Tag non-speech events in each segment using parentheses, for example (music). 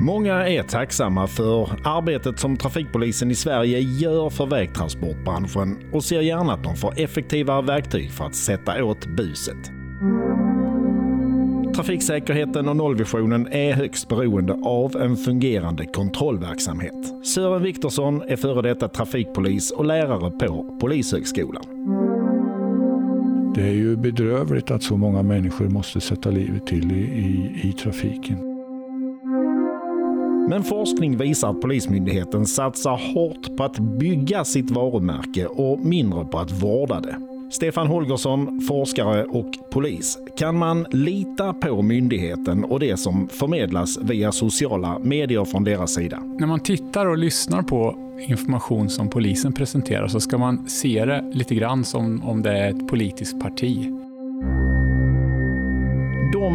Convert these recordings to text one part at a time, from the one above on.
Många är tacksamma för arbetet som trafikpolisen i Sverige gör för vägtransportbranschen och ser gärna att de får effektivare verktyg för att sätta åt buset. Trafiksäkerheten och nollvisionen är högst beroende av en fungerande kontrollverksamhet. Sören Viktorsson är före detta trafikpolis och lärare på Polishögskolan. Det är ju bedrövligt att så många människor måste sätta livet till i, i, i trafiken. Men forskning visar att Polismyndigheten satsar hårt på att bygga sitt varumärke och mindre på att vårda det. Stefan Holgersson, forskare och polis. Kan man lita på myndigheten och det som förmedlas via sociala medier från deras sida? När man tittar och lyssnar på information som polisen presenterar så ska man se det lite grann som om det är ett politiskt parti.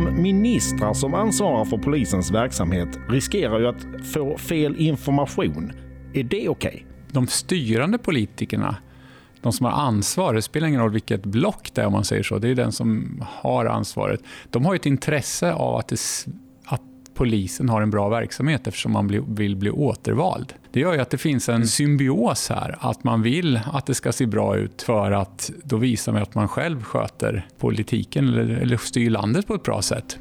De ministrar som ansvarar för polisens verksamhet riskerar ju att få fel information. Är det okej? Okay? De styrande politikerna de som har ansvar, det spelar ingen roll vilket block det är om man säger så, det är den som har ansvaret. De har ett intresse av att, det, att polisen har en bra verksamhet eftersom man vill bli återvald. Det gör ju att det finns en symbios här, att man vill att det ska se bra ut för att då visar man att man själv sköter politiken eller, eller styr landet på ett bra sätt.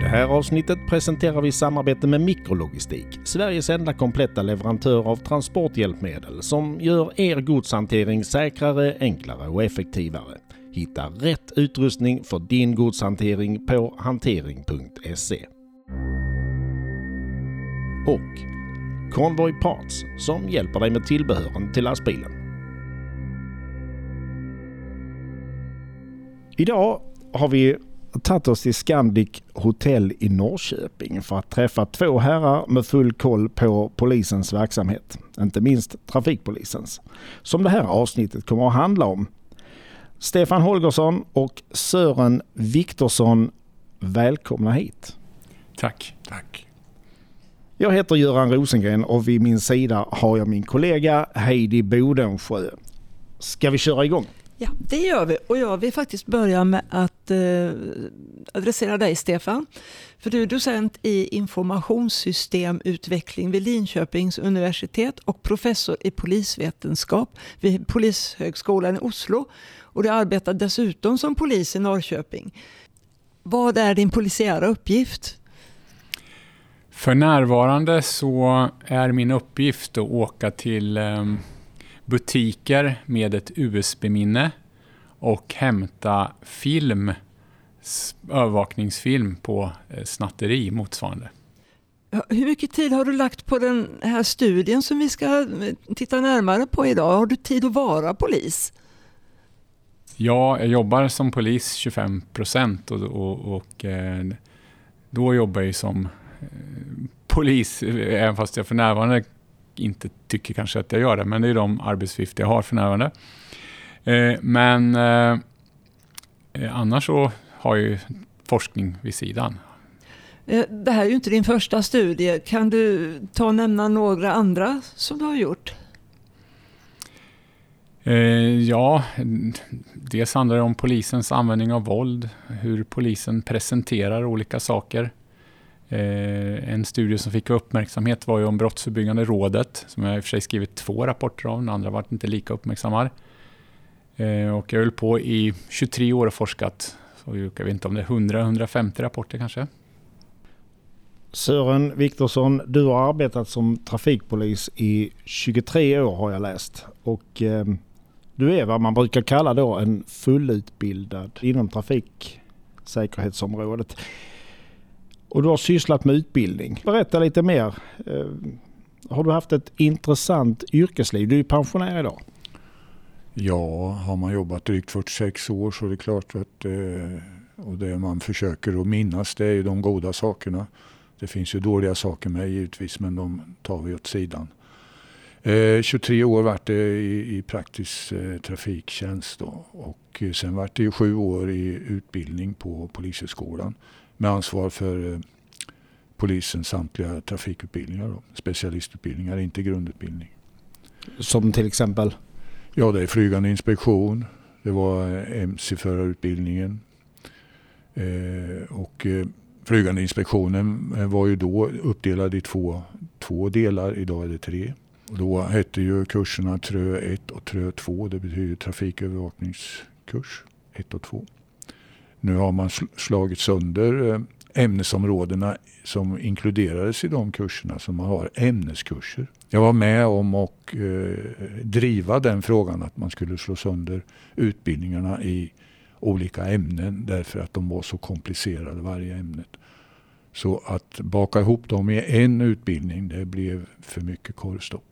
Det här avsnittet presenterar vi i samarbete med Mikrologistik, Sveriges enda kompletta leverantör av transporthjälpmedel som gör er godshantering säkrare, enklare och effektivare. Hitta rätt utrustning för din godshantering på hantering.se. Och Convoy Parts som hjälper dig med tillbehören till lastbilen. Idag har vi tagit oss till Scandic Hotel i Norrköping för att träffa två herrar med full koll på polisens verksamhet. Inte minst trafikpolisens. Som det här avsnittet kommer att handla om. Stefan Holgersson och Sören Viktorsson, välkomna hit. Tack. Tack. Jag heter Göran Rosengren och vid min sida har jag min kollega Heidi Bodensjö. Ska vi köra igång? Ja, det gör vi. Och jag vill faktiskt börja med att eh, adressera dig Stefan. För du är docent i informationssystemutveckling vid Linköpings universitet och professor i polisvetenskap vid Polishögskolan i Oslo. Och du arbetar dessutom som polis i Norrköping. Vad är din polisiära uppgift? För närvarande så är min uppgift att åka till eh, butiker med ett USB-minne och hämta film, övervakningsfilm på eh, snatteri motsvarande. Hur mycket tid har du lagt på den här studien som vi ska eh, titta närmare på idag? Har du tid att vara polis? Ja, jag jobbar som polis 25 procent och, och, och, eh, då jobbar jag som eh, polis, eh, även fast jag för närvarande inte tycker kanske att jag gör det, men det är de arbetsuppgifter jag har för närvarande. Men annars så har jag ju forskning vid sidan. Det här är ju inte din första studie. Kan du ta och nämna några andra som du har gjort? Eh, ja, dels handlar det om polisens användning av våld, hur polisen presenterar olika saker. Eh, en studie som fick uppmärksamhet var ju om Brottsförebyggande rådet, som jag i och för sig skrivit två rapporter om, den andra var inte lika uppmärksammad. Eh, och jag höll på i 23 år och forskat, så jag vet inte om det är 100-150 rapporter kanske. Sören Viktorsson, du har arbetat som trafikpolis i 23 år har jag läst. Och eh, du är vad man brukar kalla då en fullutbildad inom trafiksäkerhetsområdet. Och du har sysslat med utbildning. Berätta lite mer. Eh, har du haft ett intressant yrkesliv? Du är pensionär idag. Ja, har man jobbat drygt 46 år så är det klart att eh, och det man försöker att minnas det är ju de goda sakerna. Det finns ju dåliga saker med givetvis men de tar vi åt sidan. 23 år vart det i, i praktisk eh, trafiktjänst då. och sen vart det ju sju år i utbildning på Polishögskolan med ansvar för eh, polisens samtliga trafikutbildningar. Då. Specialistutbildningar, inte grundutbildning. Som till exempel? Ja, det är flygande inspektion. Det var eh, mc-förarutbildningen. Eh, och eh, Flygande inspektionen var ju då uppdelad i två, två delar, idag är det tre. Då hette ju kurserna TRÖ 1 och TRÖ 2, det betyder trafikövervakningskurs 1 och 2. Nu har man slagit sönder eh, ämnesområdena som inkluderades i de kurserna, så man har ämneskurser. Jag var med om att eh, driva den frågan att man skulle slå sönder utbildningarna i olika ämnen därför att de var så komplicerade varje ämnet. Så att baka ihop dem i en utbildning det blev för mycket korvstopp.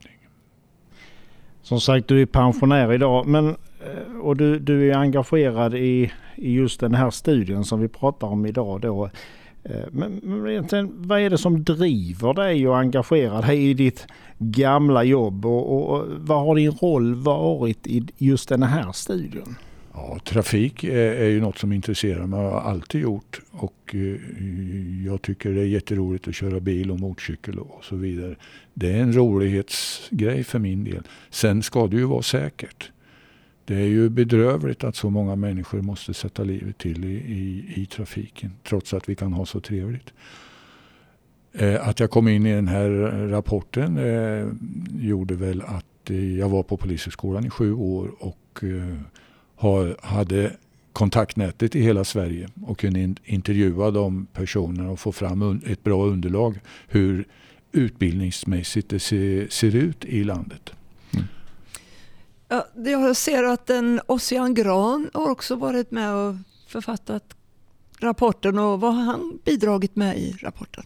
Som sagt du är pensionär idag men, eh, och du, du är engagerad i, i just den här studien som vi pratar om idag. Då. Eh, men, men egentligen, vad är det som driver dig och engagerar dig i ditt gamla jobb och, och vad har din roll varit i just den här studien? Ja, trafik är, är ju något som intresserar mig och har alltid gjort. Och eh, jag tycker det är jätteroligt att köra bil och motorcykel och så vidare. Det är en rolighetsgrej för min del. Sen ska det ju vara säkert. Det är ju bedrövligt att så många människor måste sätta livet till i, i, i trafiken trots att vi kan ha så trevligt. Eh, att jag kom in i den här rapporten eh, gjorde väl att eh, jag var på Polishögskolan i sju år och eh, har, hade kontaktnätet i hela Sverige och kunde intervjua de personerna och få fram ett bra underlag hur utbildningsmässigt det ser, ser ut i landet. Mm. Ja, jag ser att en Ossian Gran har också varit med och författat rapporten och vad har han bidragit med i rapporten?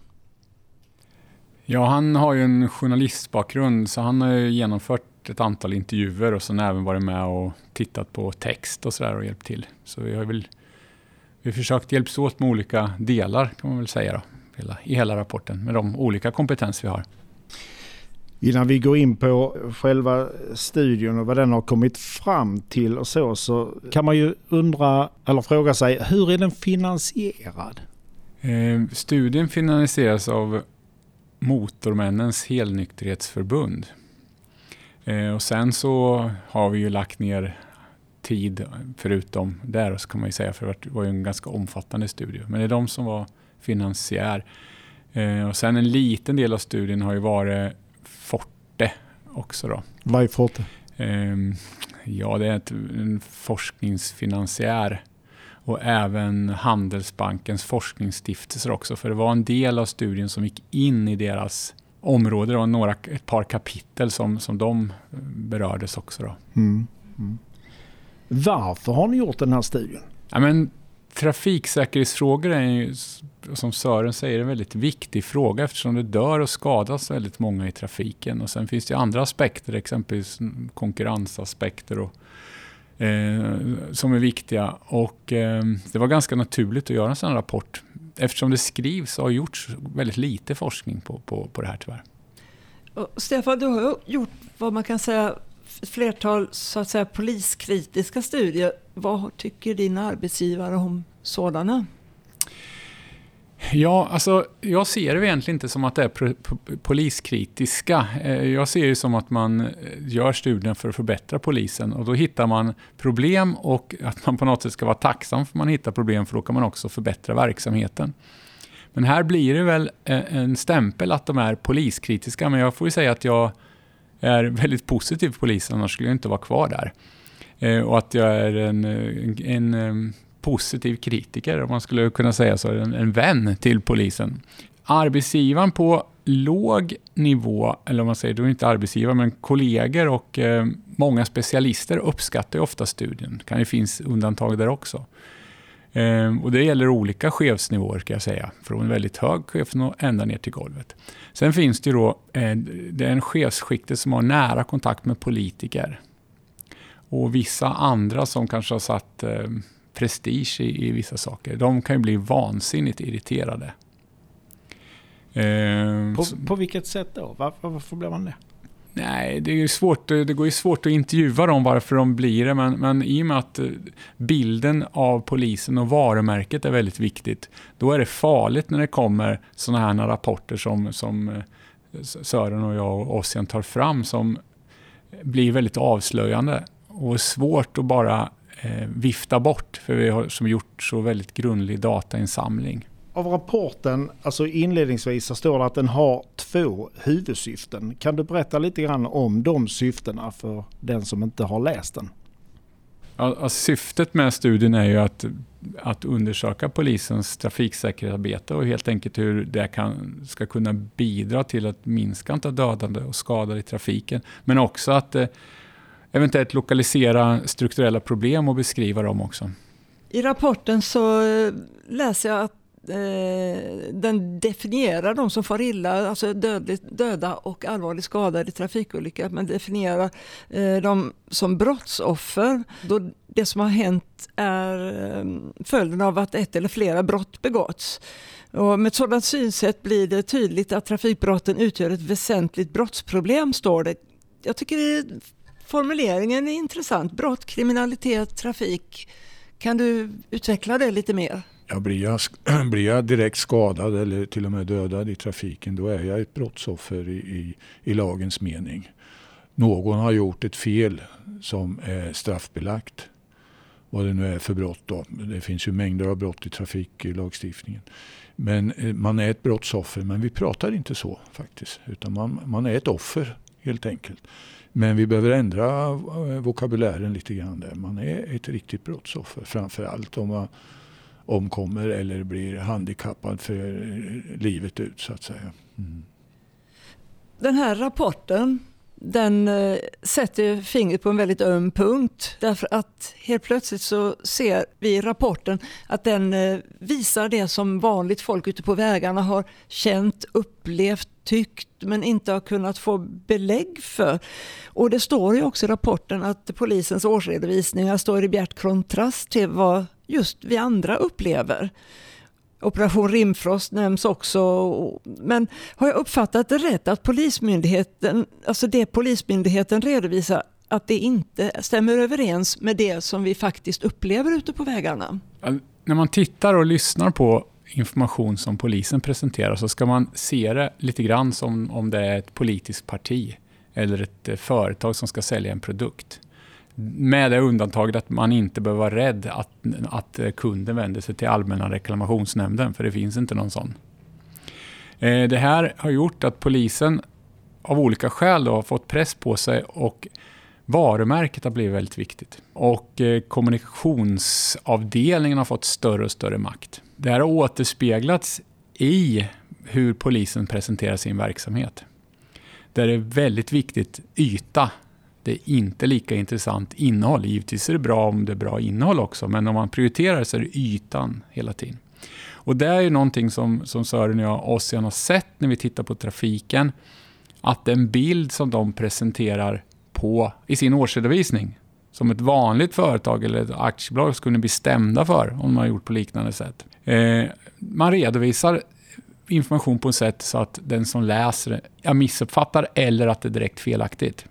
Ja, han har ju en journalistbakgrund så han har genomfört ett antal intervjuer och sen även varit med och tittat på text och sådär och hjälpt till. Så vi har väl vi har försökt hjälpas åt med olika delar kan man väl säga då, i hela rapporten med de olika kompetenser vi har. Innan vi går in på själva studien och vad den har kommit fram till och så, så kan man ju undra eller fråga sig hur är den finansierad? Eh, studien finansieras av Motormännens helnykterhetsförbund. Eh, och sen så har vi ju lagt ner tid förutom där, så kan man ju säga, för det var ju en ganska omfattande studie. Men det är de som var finansiär. Eh, och sen en liten del av studien har ju varit Forte också. Då. Vad är Forte? Eh, ja, det är ett, en forskningsfinansiär och även Handelsbankens forskningsstiftelser också. För det var en del av studien som gick in i deras område, då, några, ett par kapitel som, som de berördes också. Då. Mm. Mm. Varför har ni gjort den här studien? Ja, men, trafiksäkerhetsfrågor är ju, som Sören säger, en väldigt viktig fråga eftersom det dör och skadas väldigt många i trafiken. Och Sen finns det andra aspekter, exempelvis konkurrensaspekter och, eh, som är viktiga. Och, eh, det var ganska naturligt att göra en sån rapport eftersom det skrivs och har gjorts väldigt lite forskning på, på, på det här tyvärr. Och Stefan, du har gjort vad man kan säga flertal så att säga, poliskritiska studier. Vad tycker din arbetsgivare om sådana? Ja, alltså jag ser det egentligen inte som att det är poliskritiska. Eh, jag ser det som att man eh, gör studien för att förbättra polisen och då hittar man problem och att man på något sätt ska vara tacksam för att man hittar problem för då kan man också förbättra verksamheten. Men här blir det väl eh, en stämpel att de är poliskritiska, men jag får ju säga att jag är väldigt positiv till polisen, annars skulle jag inte vara kvar där. Och att jag är en, en, en positiv kritiker, om man skulle kunna säga så, en, en vän till polisen. Arbetsgivaren på låg nivå, eller om man säger, då är inte arbetsgivare, men kollegor och eh, många specialister uppskattar ju ofta studien. Det kan ju finnas undantag där också. Eh, och det gäller olika chefsnivåer kan jag säga, från väldigt hög chefsnivå ända ner till golvet. Sen finns det ju då, eh, det är en chefsskikte som har nära kontakt med politiker. Och vissa andra som kanske har satt eh, prestige i, i vissa saker. De kan ju bli vansinnigt irriterade. Eh, på, på vilket sätt då? Varför, varför blir man det? Nej, det, är svårt, det går ju svårt att intervjua dem varför de blir det, men, men i och med att eh, bilden av polisen och varumärket är väldigt viktigt, då är det farligt när det kommer sådana här rapporter som, som eh, Sören och jag och Ossian tar fram som blir väldigt avslöjande och svårt att bara eh, vifta bort, för vi har som gjort så väldigt grundlig datainsamling. av rapporten, alltså inledningsvis så står det att den har två huvudsyften. Kan du berätta lite grann om de syftena för den som inte har läst den? Ja, syftet med studien är ju att, att undersöka polisens trafiksäkerhetsarbete och helt enkelt hur det kan, ska kunna bidra till att minska antalet dödande och skadade i trafiken. Men också att eh, eventuellt lokalisera strukturella problem och beskriva dem också. I rapporten så eh, läser jag att eh, den definierar de som far illa, alltså dödligt, döda och allvarligt skadade i trafikolyckor. Man definierar eh, dem som brottsoffer. Då det som har hänt är eh, följden av att ett eller flera brott begåtts. Och med ett sådant synsätt blir det tydligt att trafikbrotten utgör ett väsentligt brottsproblem, står det. Jag tycker formuleringen är intressant. Brott, kriminalitet, trafik. Kan du utveckla det lite mer? Ja, blir, jag, (clears throat) blir jag direkt skadad eller till och med dödad i trafiken då är jag ett brottsoffer i, i, i lagens mening. Någon har gjort ett fel som är straffbelagt. Vad det nu är för brott. Då. Det finns ju mängder av brott i trafiklagstiftningen. Men eh, man är ett brottsoffer, men vi pratar inte så faktiskt. Utan man, man är ett offer helt enkelt. Men vi behöver ändra eh, vokabulären lite grann där. Man är ett riktigt brottsoffer. Framförallt om man omkommer eller blir handikappad för livet ut så att säga. Mm. Den här rapporten den eh, sätter fingret på en väldigt öm punkt. Därför att helt plötsligt så ser vi i rapporten att den eh, visar det som vanligt folk ute på vägarna har känt, upplevt, tyckt men inte har kunnat få belägg för. Och det står ju också i rapporten att polisens årsredovisningar står i bjärt kontrast till vad just vi andra upplever. Operation Rimfrost nämns också. Men har jag uppfattat det rätt att Polismyndigheten, alltså det Polismyndigheten redovisar att det inte stämmer överens med det som vi faktiskt upplever ute på vägarna? När man tittar och lyssnar på information som polisen presenterar så ska man se det lite grann som om det är ett politiskt parti eller ett eh, företag som ska sälja en produkt. Med det undantaget att man inte behöver vara rädd att, att kunden vänder sig till Allmänna reklamationsnämnden, för det finns inte någon sån. Eh, det här har gjort att polisen av olika skäl har fått press på sig och varumärket har blivit väldigt viktigt. Och eh, kommunikationsavdelningen har fått större och större makt. Det här har återspeglats i hur polisen presenterar sin verksamhet. Där det är väldigt viktigt yta det är inte lika intressant innehåll. Givetvis är det bra om det är bra innehåll också, men om man prioriterar så är det ytan hela tiden. Och det är ju någonting som, som Sören och jag Ossian har sett när vi tittar på trafiken. Att den bild som de presenterar på, i sin årsredovisning, som ett vanligt företag eller ett aktiebolag skulle bli stämda för om man har gjort på liknande sätt. Eh, man redovisar information på ett sätt så att den som läser det missuppfattar eller att det är direkt felaktigt.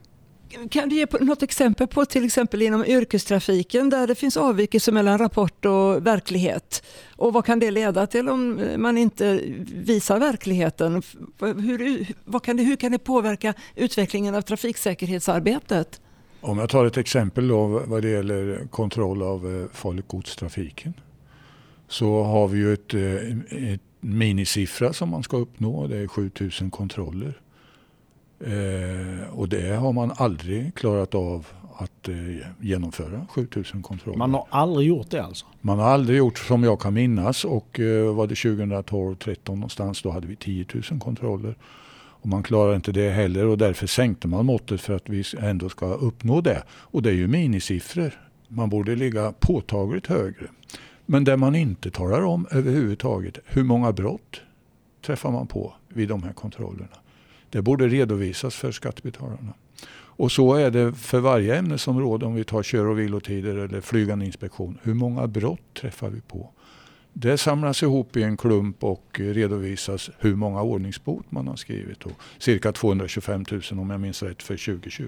Kan du ge något exempel på till exempel inom yrkestrafiken där det finns avvikelser mellan rapport och verklighet? Och vad kan det leda till om man inte visar verkligheten? Hur, vad kan det, hur kan det påverka utvecklingen av trafiksäkerhetsarbetet? Om jag tar ett exempel då vad det gäller kontroll av eh, farligt godstrafiken så har vi ju ett, eh, ett minisiffra som man ska uppnå. Det är 7000 kontroller. Eh, och det har man aldrig klarat av att eh, genomföra 7000 kontroller. Man har aldrig gjort det alltså? Man har aldrig gjort som jag kan minnas och eh, var det 2012 13 någonstans då hade vi 10 000 kontroller. Och man klarar inte det heller och därför sänkte man måttet för att vi ändå ska uppnå det. Och det är ju minisiffror. Man borde ligga påtagligt högre. Men det man inte talar om överhuvudtaget, hur många brott träffar man på vid de här kontrollerna? Det borde redovisas för skattebetalarna. Och så är det för varje ämnesområde om vi tar kör och vilotider eller flygande inspektion. Hur många brott träffar vi på? Det samlas ihop i en klump och redovisas hur många ordningsbot man har skrivit. Och cirka 225 000 om jag minns rätt för 2020.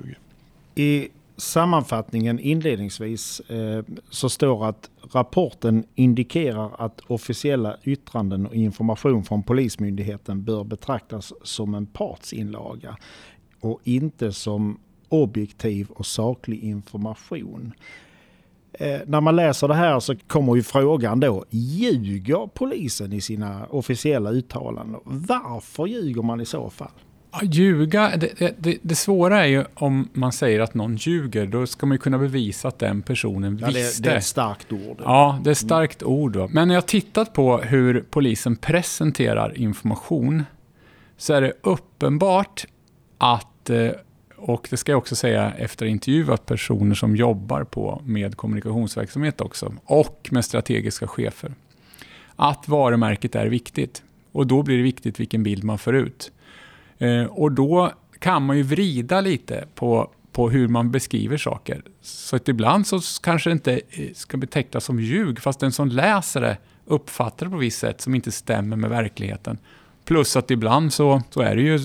I sammanfattningen inledningsvis eh, så står att rapporten indikerar att officiella yttranden och information från Polismyndigheten bör betraktas som en partsinlaga och inte som objektiv och saklig information. Eh, när man läser det här så kommer ju frågan då, ljuger polisen i sina officiella uttalanden? Varför ljuger man i så fall? Ja, ljuga, det, det, det, svåra är ju om man säger att någon ljuger, då ska man ju kunna bevisa att den personen ja, visste. Det, det är ett starkt ord. Ja, det är ett starkt mm. ord. Då. Men när jag tittat på hur polisen presenterar information så är det uppenbart att, eh, och det ska jag också säga efter intervjuat personer som jobbar på med kommunikationsverksamhet också, och med strategiska chefer, att varumärket är viktigt. Och då blir det viktigt vilken bild man får ut. Eh, och då kan man ju vrida lite på, på hur man beskriver saker. Så att ibland så kanske det inte eh, ska betecknas som ljug, fast den som läser det uppfattar det på ett visst sätt som inte stämmer med verkligheten. Plus att ibland så, så är det ju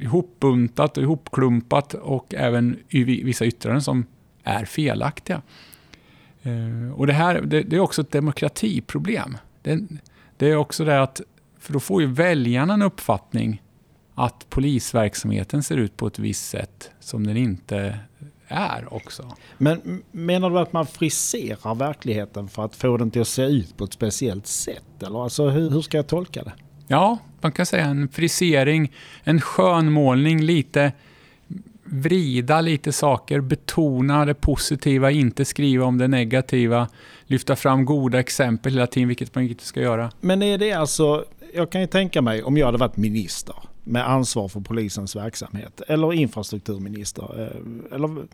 ihopbuntat och ihopklumpat och även i vissa yttranden som är felaktiga. Eh, och det här det, det är också ett demokratiproblem. Det, det, är också det att, för då får ju väljarna en uppfattning att polisverksamheten ser ut på ett visst sätt som den inte är också. Men menar du att man friserar verkligheten för att få den till att se ut på ett speciellt sätt? Eller alltså, hur, hur ska jag tolka det? Ja, man kan säga en frisering, en skönmålning, lite vrida lite saker, betona det positiva, inte skriva om det negativa, lyfta fram goda exempel hela tiden, vilket man inte ska göra. Men är det alltså, jag kan ju tänka mig om jag hade varit minister med ansvar för polisens verksamhet eller infrastrukturminister eh, eller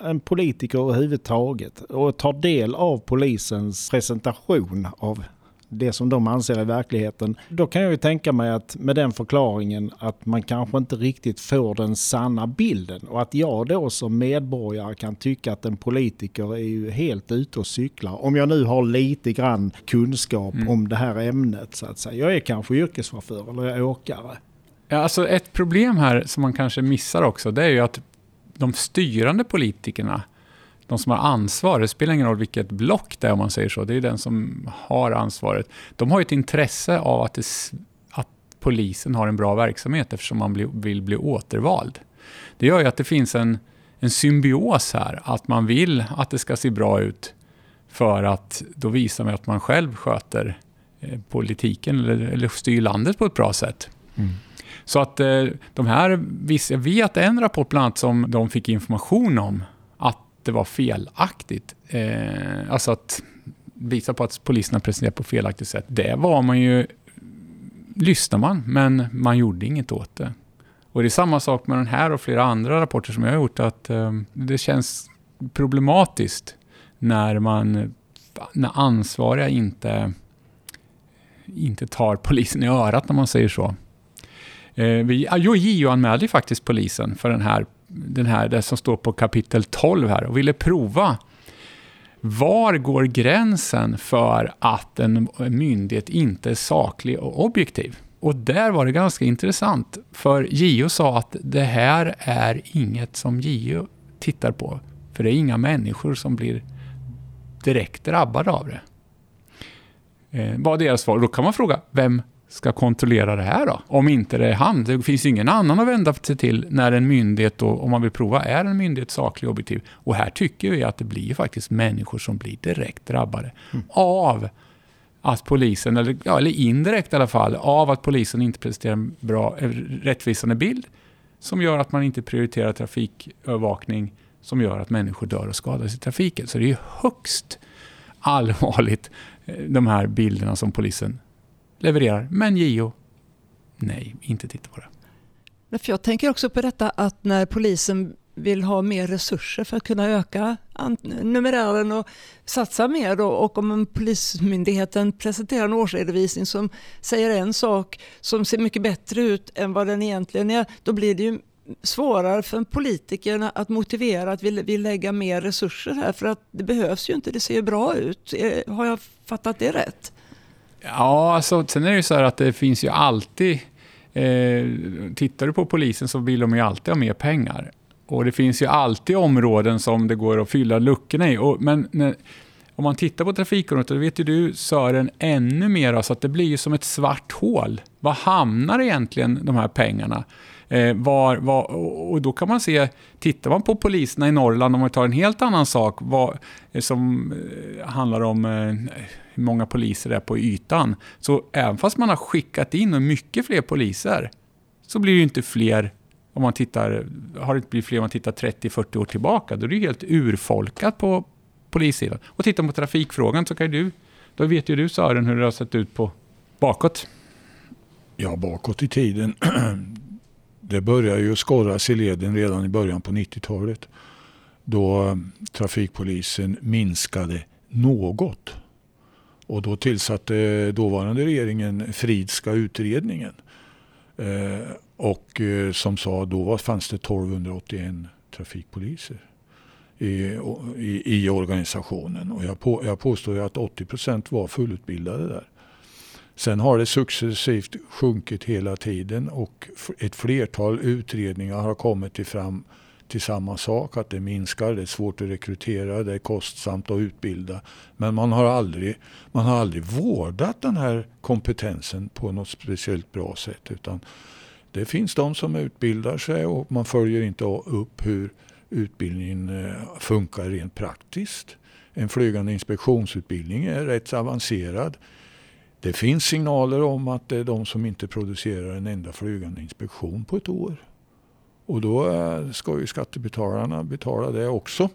en politiker överhuvudtaget och tar del av polisens presentation av det som de anser är verkligheten. Då kan jag ju tänka mig att med den förklaringen att man kanske inte riktigt får den sanna bilden och att jag då som medborgare kan tycka att en politiker är ju helt ute och cyklar. Om jag nu har lite grann kunskap mm. om det här ämnet så att säga. Jag är kanske yrkeschaufför eller jag är åkare. Ja, alltså ett problem här som man kanske missar också, det är ju att de styrande politikerna de som har ansvar, det spelar ingen roll vilket block det är om man säger så, det är den som har ansvaret. De har ett intresse av att, det, att polisen har en bra verksamhet eftersom man bli, vill bli återvald. Det gör ju att det finns en, en symbios här, att man vill att det ska se bra ut för att då visar man att man själv sköter eh, politiken eller, eller styr landet på ett bra sätt. Mm. Så att eh, de här, jag vet en rapport bland annat som de fick information om att det var felaktigt. Eh, alltså att visa på att poliserna presenterat på felaktigt sätt. Det var man ju... Lyssnar man, men man gjorde inget åt det. Och det är samma sak med den här och flera andra rapporter som jag har gjort. att ehm, Det känns problematiskt när man när ansvariga inte, inte tar polisen i örat, när man säger så. Eh, vi, JO anmälde faktiskt polisen för den här den här, det som står på kapitel 12 här och ville prova var går gränsen för att en myndighet inte är saklig och objektiv? Och där var det ganska intressant, för JO sa att det här är inget som JO tittar på, för det är inga människor som blir direkt drabbade av det. Eh, var deras svar. Då kan man fråga, vem ska kontrollera det här då? Om inte det är han. Det finns ju ingen annan att vända sig till när en myndighet, då, om man vill prova, är en myndighet saklig och objektiv. Och här tycker vi att det blir faktiskt människor som blir direkt drabbade mm. av att polisen, eller, ja, eller indirekt i alla fall, av att polisen inte presenterar en bra, eh, rättvisande bild som gör att man inte prioriterar trafikövervakning som gör att människor dör och skadas i trafiken. Så det är högst allvarligt, eh, de här bilderna som polisen levererar. Men JO, nej, inte titta på det. För jag tänker också på detta att när polisen vill ha mer resurser för att kunna öka numerären och satsa mer och om en polismyndigheten presenterar en årsredovisning som säger en sak som ser mycket bättre ut än vad den egentligen är, då blir det ju svårare för politikerna att motivera att vi vill lägga mer resurser här för att det behövs ju inte, det ser ju bra ut. Eh, har jag fattat det rätt? Ja, alltså, sen är det ju så här att det finns ju alltid... Eh, tittar du på polisen så vill de ju alltid ha mer pengar. Och det finns ju alltid områden som det går att fylla luckorna i. Och, men när, om man tittar på trafikområdet, då vet ju du Sören ännu mer, så att det blir ju som ett svart hål. Var hamnar egentligen de här pengarna? Eh, var, var, och då kan man se, tittar man på poliserna i Norrland, om man tar en helt annan sak var, eh, som eh, handlar om eh, hur många poliser det är på ytan. Så även fast man har skickat in mycket fler poliser, så blir det inte fler om man tittar, har det inte blivit fler om man tittar 30-40 år tillbaka. Då är det helt urfolkat på polissidan. Och tittar man på trafikfrågan så kan du, då vet ju du Sören hur det har sett ut på bakåt. Ja, bakåt i tiden. Det började ju skorras i leden redan i början på 90-talet. Då trafikpolisen minskade något. Och då tillsatte dåvarande regeringen Fridska utredningen. Eh, och eh, som sa då fanns det 1281 trafikpoliser i, i, i organisationen. Och jag, på, jag påstår att 80 procent var fullutbildade där. Sen har det successivt sjunkit hela tiden och ett flertal utredningar har kommit till fram till samma sak, att det minskar, det är svårt att rekrytera, det är kostsamt att utbilda. Men man har aldrig, man har aldrig vårdat den här kompetensen på något speciellt bra sätt. Utan det finns de som utbildar sig och man följer inte upp hur utbildningen eh, funkar rent praktiskt. En flygande inspektionsutbildning är rätt avancerad. Det finns signaler om att det är de som inte producerar en enda flygande inspektion på ett år. Och då eh, ska ju skattebetalarna betala det också.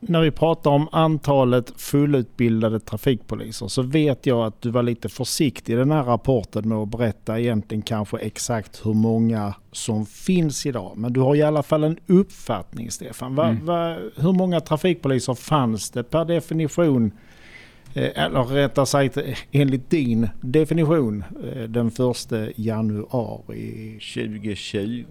När vi pratar om antalet fullutbildade trafikpoliser så vet jag att du var lite försiktig i den här rapporten med att berätta egentligen kanske exakt hur många som finns idag. Men du har i alla fall en uppfattning Stefan. Va, mm. va, hur många trafikpoliser fanns det per definition Eh, eller rättare sagt eh, enligt din definition eh, den 1 januari 2020.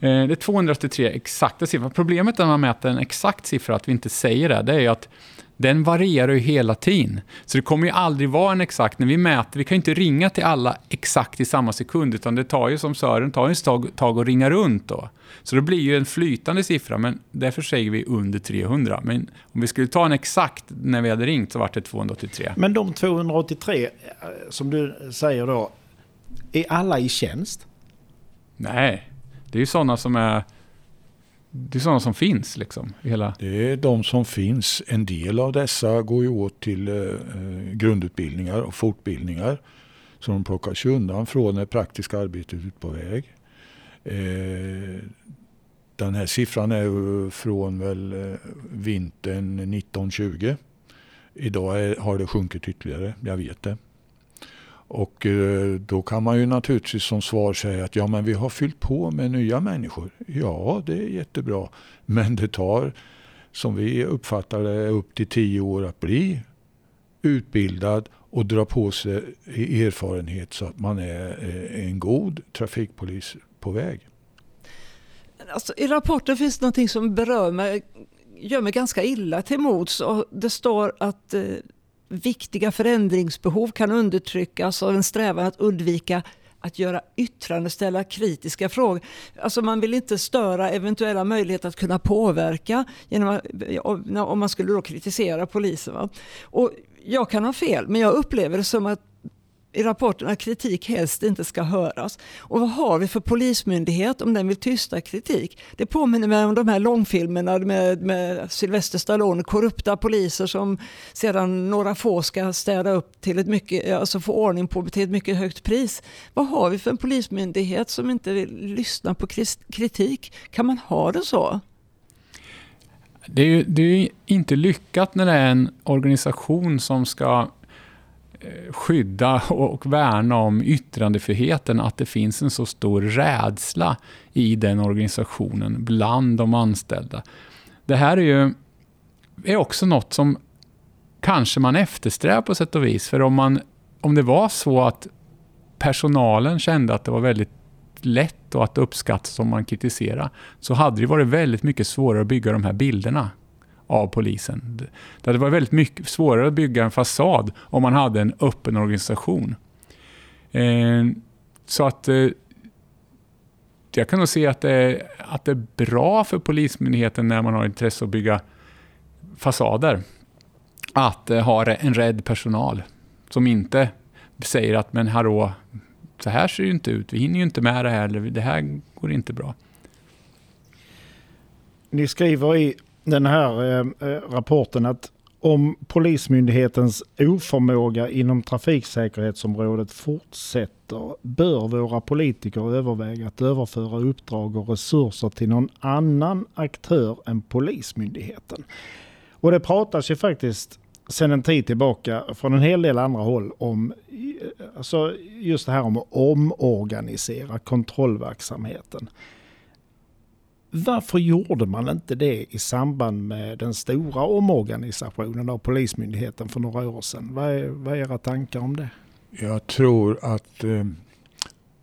Det är 283 exakta siffror. Problemet när man mäter en exakt siffra, att vi inte säger det, det är ju att den varierar ju hela tiden. Så det kommer ju aldrig vara en exakt, när vi mäter, vi kan ju inte ringa till alla exakt i samma sekund, utan det tar ju som Sören, tar ju ett tag, tag att ringa runt då. Så det blir ju en flytande siffra, men därför säger vi under 300. Men om vi skulle ta en exakt när vi hade ringt så var det 283. Men de 283 eh, som du säger då, är alla i tjänst? Nej, det är ju sådana som är det är sådana som finns liksom? Hela... Det är de som finns. En del av dessa går ju åt till eh, eh grundutbildningar och fortbildningar. Så de plockas undan från det praktiska arbetet ute på väg. Eh, den här siffran är från väl eh, vintern 1920. Idag är, har det sjunkit ytterligare, jag vet det. Och eh, då kan man ju naturligtvis som svar säga att ja men vi har fyllt på med nya människor. Ja, det är jättebra. Men det tar, som vi uppfattar det, upp till tio år att bli utbildad och dra på sig erfarenhet så att man är en god trafikpolis på väg. Alltså, I rapporten finns någonting som berör mig, gör mig ganska illa till mods. Det står att eh, viktiga förändringsbehov kan undertryckas av en strävan att undvika att göra yttrande, ställa kritiska frågor. Alltså man vill inte störa eventuella möjligheter att kunna påverka genom att, om man skulle då kritisera polisen. Va? Och jag kan ha fel, men jag upplever det som att i rapporten att kritik helst inte ska höras. Och vad har vi för polismyndighet om den vill tysta kritik? Det påminner mig om de här långfilmerna med, med Sylvester Stallone, korrupta poliser som sedan några få ska städa upp till ett mycket, alltså få ordning på till ett mycket högt pris. Vad har vi för en polismyndighet som inte vill lyssna på kritik? Kan man ha det så? Det är ju det är inte lyckat när det är en organisation som ska Eh, skydda och värna om yttrandefriheten, att det finns en så stor rädsla i den organisationen bland de anställda. Det här är ju är också något som kanske man eftersträvar på sätt och vis. För om, man, om det var så att personalen kände att det var väldigt lätt och att uppskattas om man kritiserar, så hade det varit väldigt mycket svårare att bygga de här bilderna av polisen. Det hade varit väldigt mycket svårare att bygga en fasad om man hade en öppen organisation. Eh, så att eh, jag kan nog se att det, att det är bra för Polismyndigheten när man har intresse att bygga fasader. Att eh, ha en rädd personal som inte säger att men hallå, så här ser det inte ut. Vi hinner ju inte med det här. Eller det här går inte bra. Ni skriver i den här eh, eh, rapporten att om Polismyndighetens oförmåga inom trafiksäkerhetsområdet fortsätter bör våra politiker överväga att överföra uppdrag och resurser till någon annan aktör än Polismyndigheten. Och det pratas ju faktiskt sedan en tid tillbaka från en hel del andra håll om eh, alltså just det här om att omorganisera kontrollverksamheten. Varför gjorde man inte det i samband med den stora omorganisationen av Polismyndigheten för några år sedan? Vad är, vad är era tankar om det? Jag tror att eh,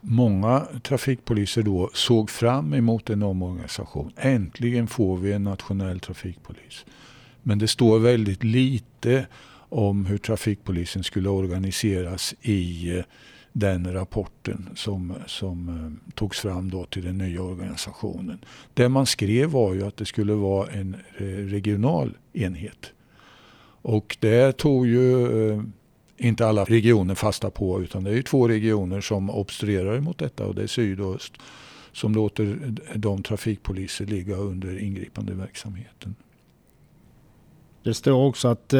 många trafikpoliser då såg fram emot en omorganisation. Äntligen får vi en nationell trafikpolis. Men det står väldigt lite om hur trafikpolisen skulle organiseras i eh, den rapporten som, som eh, togs fram då till den nya organisationen. Det man skrev var ju att det skulle vara en eh, regional enhet. Och det tog ju eh, inte alla regioner fasta på utan det är ju två regioner som obstruerar mot detta och det är syd och öst som låter de trafikpoliser ligga under ingripande verksamheten. Det står också att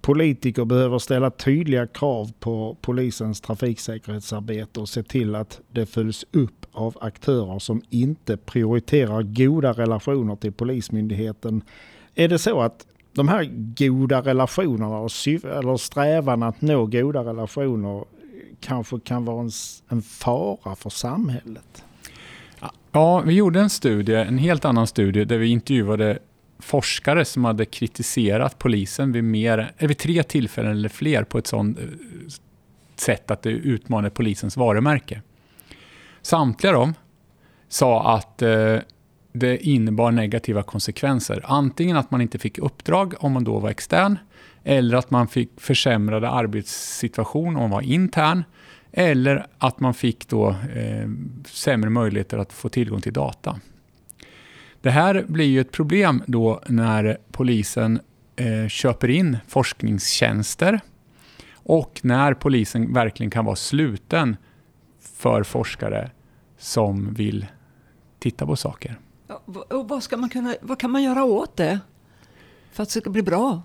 politiker behöver ställa tydliga krav på polisens trafiksäkerhetsarbete och se till att det följs upp av aktörer som inte prioriterar goda relationer till Polismyndigheten. Är det så att de här goda relationerna eller strävan att nå goda relationer kanske kan vara en, en fara för samhället? Ja, vi gjorde en studie, en helt annan studie, där vi intervjuade forskare som hade kritiserat polisen vid, mer, eh, vid tre tillfällen eller fler på ett sådant eh, sätt att det utmanade polisens varumärke. Samtliga de sa att eh, det innebar negativa konsekvenser. Antingen att man inte fick uppdrag om man då var extern, eller att man fick försämrade arbetssituation om man var intern, eller att man fick då eh, sämre möjligheter att få tillgång till data. Det här blir ju ett problem då när polisen eh, köper in forskningstjänster och när polisen verkligen kan vara sluten för forskare som vill titta på saker. Och vad, ska man kunna, vad kan man göra åt det för att det ska bli bra?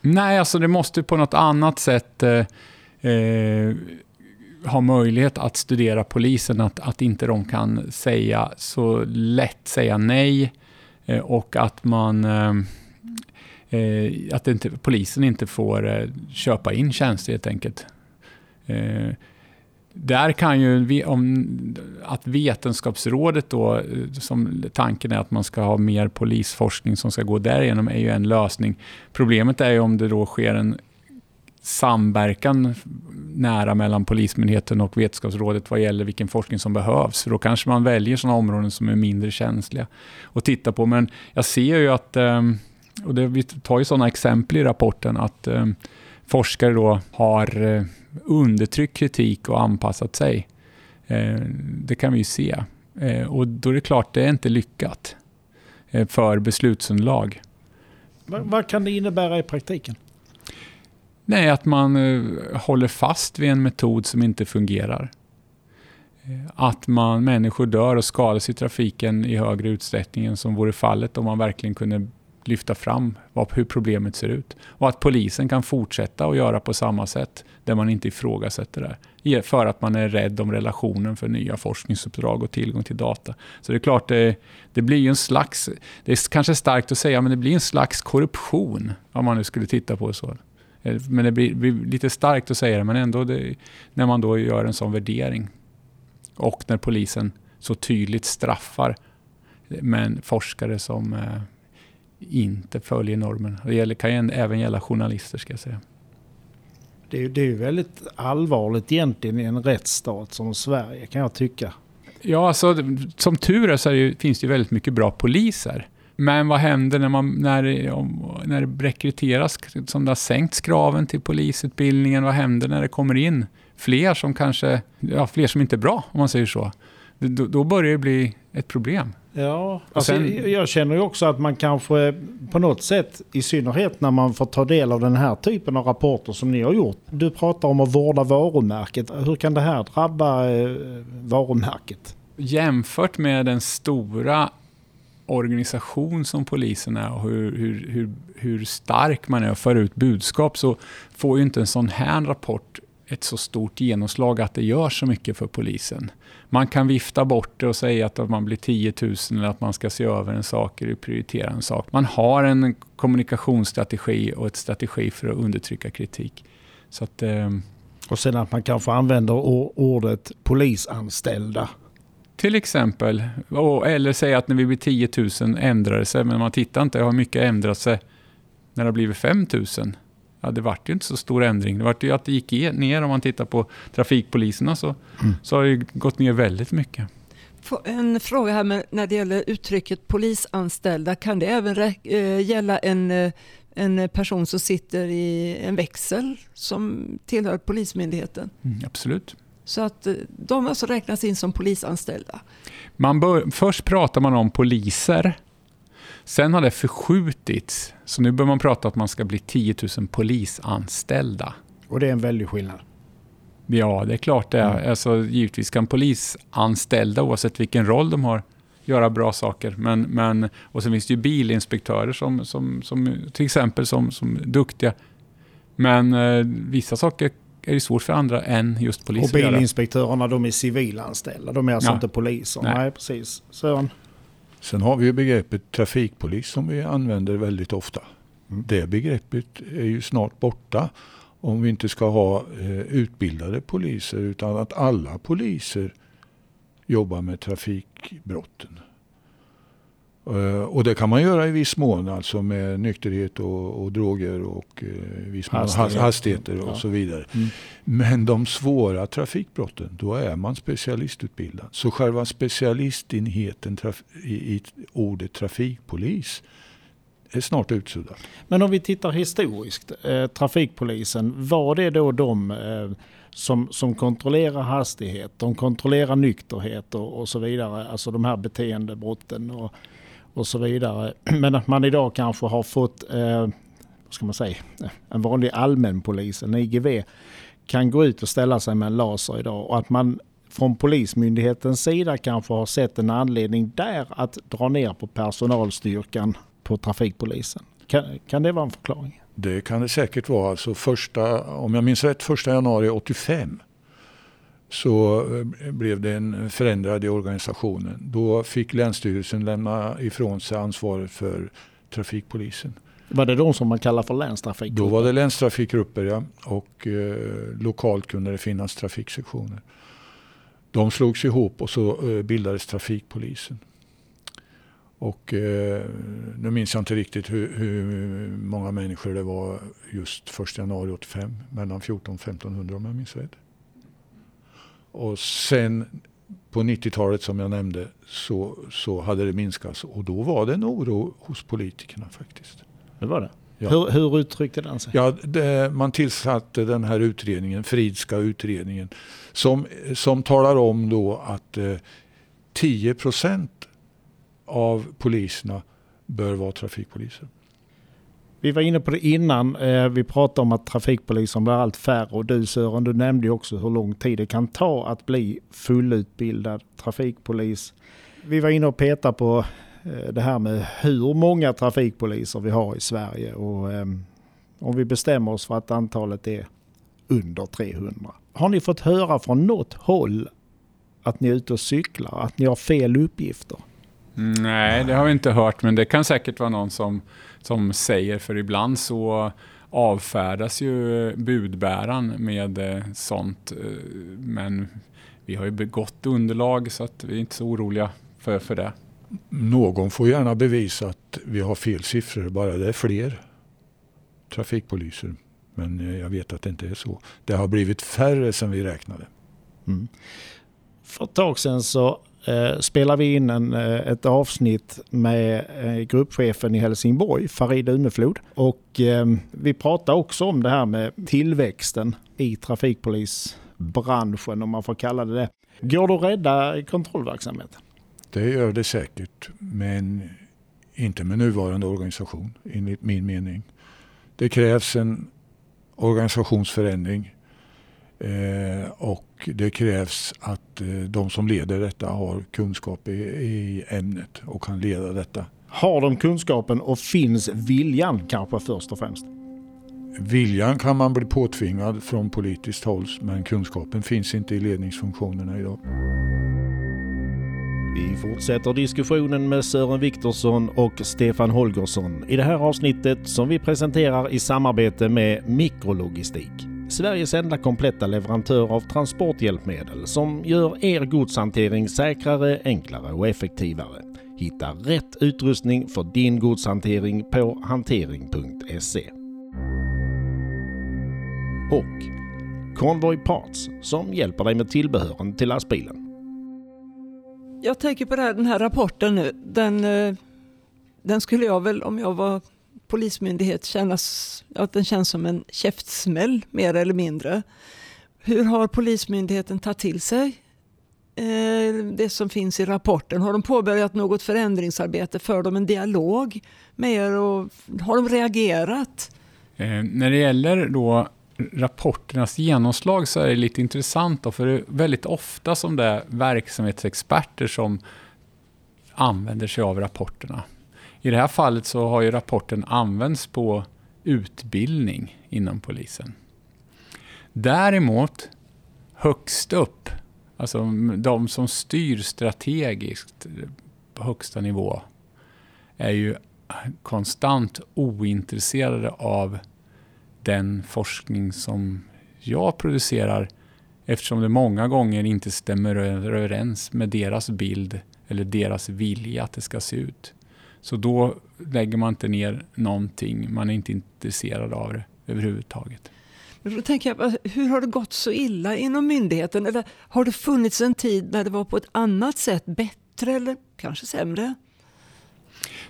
Nej, alltså det måste på något annat sätt eh, eh, ha möjlighet att studera polisen, att, att inte de kan säga så lätt säga nej Eh, och att man eh, eh, att inte, polisen inte får eh, köpa in tjänster helt enkelt. Där kan ju, om, att Vetenskapsrådet då, som tanken är att man ska ha mer polisforskning som ska gå därigenom, är ju en lösning. Problemet är ju om det då sker en samverkan nära mellan Polismyndigheten och Vetenskapsrådet vad gäller vilken forskning som behövs. För då kanske man väljer sådana områden som är mindre känsliga att titta på. Men jag ser ju att, ehm, och det, vi tar ju sådana exempel i rapporten, att ehm, forskare då har eh, undertryckt kritik och anpassat sig. Eh, det kan vi ju se. Eh, och då är det klart, det är inte lyckat för beslutsunderlag. Vad kan det innebära i praktiken? Nej, att man eh, håller fast vid en metod som inte fungerar. Eh, att man, människor dör och skadas i trafiken i högre utsträckning än som vore fallet om man verkligen kunde lyfta fram vad, hur problemet ser ut. Och att polisen kan fortsätta att göra på samma sätt där man inte ifrågasätter det. För att man är rädd om relationen för nya forskningsuppdrag och tillgång till data. Så det är klart, det, det blir en slags, det är kanske starkt att säga, men det blir en slags korruption om man nu skulle titta på det så. Eh, men det blir, blir, lite starkt att säga det, men ändå det, när man då gör en sån värdering. Och när polisen så tydligt straffar men forskare som eh, inte följer normen. Det gäller, kan även gälla journalister ska jag säga. Det är, det är väldigt allvarligt egentligen i en rättsstat som Sverige kan jag tycka. Ja, alltså, som tur är så är det, finns det väldigt mycket bra poliser. Men vad händer när, man, när, när det rekryteras, som det har sänkts kraven till polisutbildningen, vad händer när det kommer in fler som kanske, ja, fler som inte är bra, om man säger så? Då, då börjar det bli ett problem. Ja, alltså, sen- jag känner ju också att man kanske på något sätt, i synnerhet när man får ta del av den här typen av rapporter som ni har gjort. Du pratar om att vårda varumärket. Hur kan det här drabba eh, varumärket? Jämfört med den stora organisation som polisen är och hur, hur, hur, hur stark man är att föra ut budskap så får ju inte en sån här rapport ett så stort genomslag att det gör så mycket för polisen. Man kan vifta bort det och säga att man blir 10 000 eller att man ska se över en sak eller prioritera en sak. Man har en kommunikationsstrategi och ett strategi för att undertrycka kritik. Så att, eh, Och sen att man kanske använder ordet polisanställda. Till exempel. Och, eller säga att när vi blir 10 000 ändrar det sig, men man tittar inte, hur mycket ändrat sig när det har blivit 5 000? Ja, det vart ju inte så stor ändring. Det vart ju att det gick ner om man tittar på trafikpoliserna så, så har det gått ner väldigt mycket. En fråga här med, när det gäller uttrycket polisanställda. Kan det även eh, gälla en, eh, en person som sitter i en växel som tillhör Polismyndigheten? Mm, absolut. Så att eh, de alltså räknas in som polisanställda. Man bör, först pratar man om poliser. Sen har det förskjutits. Så nu bör man prata att man ska bli 10 000 polisanställda. Och det är en väldig skillnad. Ja, det är klart det är. Alltså, givetvis kan polisanställda, oavsett vilken roll de har, göra bra saker. Men, men, och sen finns det ju bilinspektörer som, som, som till exempel som, som är duktiga. Men eh, vissa saker är ju svårt för andra än just Och poliser göra. bilinspektörerna de är civilanställda. De är alltså Ja. inte poliser. Nej. Nej, precis. Sören? Sen har vi ju begreppet trafikpolis som vi använder väldigt ofta. Mm. Det begreppet är ju snart borta om vi inte ska ha eh, utbildade poliser utan att alla poliser jobbar med trafikbrotten. Eh, och det kan man göra i viss mån, alltså med nykterhet och, och droger och eh, viss mån Hastighet. hastighet. hastigheter och Ja. så vidare. Mm. Men de svåra trafikbrotten, då är man specialistutbildad. Så själva specialistenheten traf- i, i ordet trafikpolis är snart utsuddat. Men om vi tittar historiskt, eh, trafikpolisen, var det då de eh, som, som kontrollerar hastighet, de kontrollerar nykterhet och, och så vidare, alltså de här beteendebrotten och, och så vidare. (clears throat) Men att man idag kanske har fått, eh, vad ska man säga, en vanlig allmänpolis, en IGV, kan gå ut och ställa sig med en laser idag och att man från Polismyndighetens sida kanske har sett en anledning där att dra ner på personalstyrkan på trafikpolisen. Kan, kan det vara en förklaring? Det kan det säkert vara. Alltså första, om jag minns rätt, första januari 85 så eh, blev det en förändrad i organisationen. Då fick Länsstyrelsen lämna ifrån sig ansvaret för trafikpolisen. Var det de som man kallar för länstrafik? Då var det länstrafikgrupper ja, och eh, lokalt kunde det finnas trafiksektioner. De slogs ihop och så eh, bildades trafikpolisen. Och eh, nu minns jag inte riktigt hur, hur många människor det var just 1 januari 85, mellan 14 och 1500 om jag minns rätt. Och sen på 90-talet som jag nämnde så, så hade det minskats och då var det en oro hos politikerna faktiskt. Det var det? Ja. Hur, hur uttryckte den sig? Ja, det, man tillsatte den här utredningen, Fridska utredningen, som, som talar om då att eh, 10 procent av poliserna bör vara trafikpoliser. Vi var inne på det innan. Eh, vi pratade om att trafikpolisen blir allt färre och du Sören, du nämnde också hur lång tid det kan ta att bli fullutbildad trafikpolis. Vi var inne och petade på eh, det här med hur många trafikpoliser vi har i Sverige och eh, om vi bestämmer oss för att antalet är under 300. Har ni fått höra från något håll att ni är ute och cyklar, att ni har fel uppgifter? Nej, det har vi inte hört, men det kan säkert vara någon som, som säger, för ibland så avfärdas ju budbäraren med eh, sånt. eh, Men vi har ju begått underlag så att vi är inte så oroliga för, för det. Någon får gärna bevisa att vi har fel siffror, bara det är fler trafikpoliser. Men eh, jag vet att det inte är så. Det har blivit färre sedan vi räknade. Mm. För ett tag sedan så Eh, spelar vi in en, eh, ett avsnitt med eh, gruppchefen i Helsingborg, Farid Umeflod. Och ehm, vi pratar också om det här med tillväxten i trafikpolisbranschen, om man får kalla det det. Går det att rädda kontrollverksamheten? Det gör det säkert, men inte med nuvarande organisation enligt min mening. Det krävs en organisationsförändring eh, och det krävs att eh, de som leder detta har kunskap i, i ämnet och kan leda detta. Har de kunskapen och finns viljan kanske först och främst? Viljan kan man bli påtvingad från politiskt håll men kunskapen finns inte i ledningsfunktionerna idag. Vi fortsätter diskussionen med Sören Viktorsson och Stefan Holgersson i det här avsnittet som vi presenterar i samarbete med Mikrologistik. Sveriges enda kompletta leverantör av transporthjälpmedel som gör er godshantering säkrare, enklare och effektivare. Hitta rätt utrustning för din godshantering på hantering.se. Och Convoy Parts som hjälper dig med tillbehören till lastbilen. Jag tänker på det här, den här rapporten nu. Den, eh, den skulle jag väl om jag var polismyndighet kännas, att den känns som en käftsmäll mer eller mindre. Hur har Polismyndigheten tagit till sig eh, det som finns i rapporten? Har de påbörjat något förändringsarbete? För de en dialog med er och har de reagerat? Eh, när det gäller då rapporternas genomslag så är det lite intressant då, för det är väldigt ofta som det är verksamhetsexperter som använder sig av rapporterna. I det här fallet så har ju rapporten använts på utbildning inom polisen. Däremot högst upp, alltså de som styr strategiskt på högsta nivå, är ju konstant ointresserade av den forskning som jag producerar eftersom det många gånger inte stämmer överens med deras bild eller deras vilja att det ska se ut. Så då lägger man inte ner någonting, man är inte intresserad av det överhuvudtaget. Då tänker jag, hur har det gått så illa inom myndigheten? Eller har det funnits en tid när det var på ett annat sätt bättre eller kanske sämre?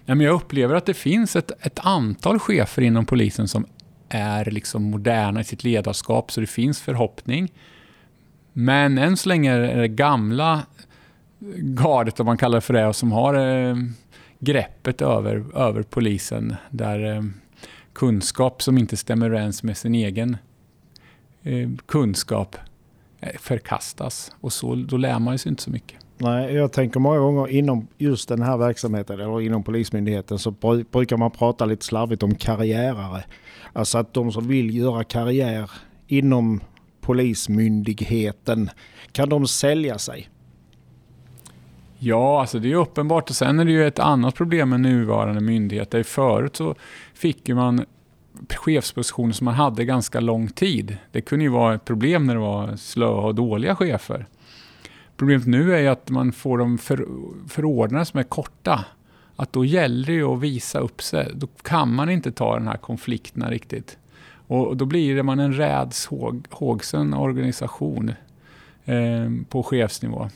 Nej, men jag upplever att det finns ett, ett antal chefer inom polisen som är liksom moderna i sitt ledarskap, så det finns förhoppning. Men än så länge är det gamla gardet, om man kallar det för det, som har eh, greppet över, över polisen. Där eh, kunskap som inte stämmer överens med sin egen eh, kunskap eh, förkastas. Och så, då lär man sig inte så mycket. Nej, jag tänker många gånger inom just den här verksamheten eller inom Polismyndigheten så brukar man prata lite slarvigt om karriärare. Alltså att de som vill göra karriär inom Polismyndigheten, kan de sälja sig? Ja, alltså det är uppenbart. Och sen är det ju ett annat problem med nuvarande myndigheter. Förut så fick man chefspositioner som man hade ganska lång tid. Det kunde ju vara ett problem när det var slöa och dåliga chefer. Problemet nu är ju att man får de för, förordnade som är korta. Att då gäller det ju att visa upp sig. Då kan man inte ta den här konflikterna riktigt. Och då blir det man en rädshågsen organisation eh, på chefsnivå.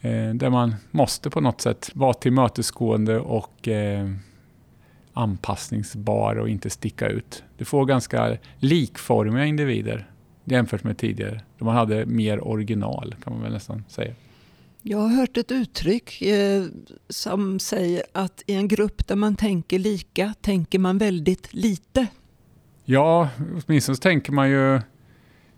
Eh, där man måste på något sätt vara tillmötesgående och eh, anpassningsbar och inte sticka ut. Du får ganska likformiga individer jämfört med tidigare. Då man hade mer original kan man väl nästan säga. Jag har hört ett uttryck eh, som säger att i en grupp där man tänker lika tänker man väldigt lite. Ja, åtminstone så tänker man ju...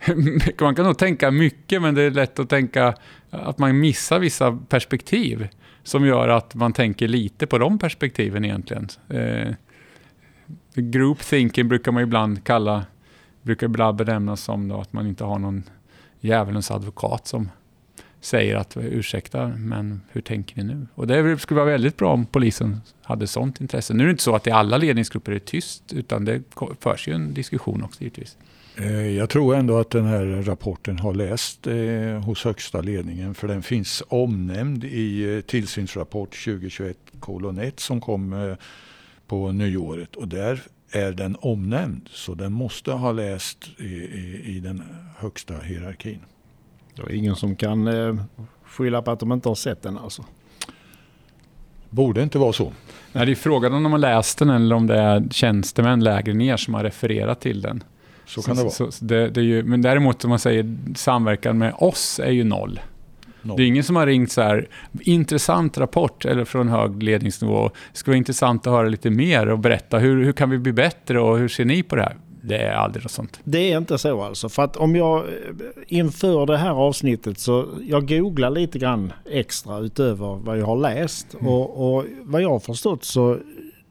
(laughs) man kan nog tänka mycket men det är lätt att tänka att man missar vissa perspektiv som gör att man tänker lite på de perspektiven egentligen. Eh, group thinking brukar man ibland kalla, brukar ibland benämnas som då att man inte har någon djävulens advokat som säger att ursäkta, men hur tänker ni nu? Och det skulle vara väldigt bra om polisen hade sånt intresse. Nu är det inte så att i alla ledningsgrupper är tyst, utan det förs ju en diskussion också givetvis. Eh, jag tror ändå att den här rapporten har läst eh, hos högsta ledningen för den finns omnämnd i eh, tillsynsrapport 2021 kolon 1 som kom på nyåret och där är den omnämnd så den måste ha läst i, i, i den högsta hierarkin. Det är ingen som kan skylla på att de inte har sett den alltså? Borde inte vara så. Nej, det är frågan om de har läst den eller om det är tjänstemän lägre ner som har refererat till den. Så kan det vara. Så, det, det ju, men däremot om man säger samverkan med oss är ju noll. Det är ingen som har ringt så här, intressant rapport eller från hög ledningsnivå. Det skulle vara intressant att höra lite mer och berätta hur, hur kan vi bli bättre och hur ser ni på det här? Det är aldrig något sånt. Det är inte så alltså. För att om jag inför det här avsnittet så jag googlar lite grann extra utöver vad jag har läst. Mm. Och, och vad jag har förstått så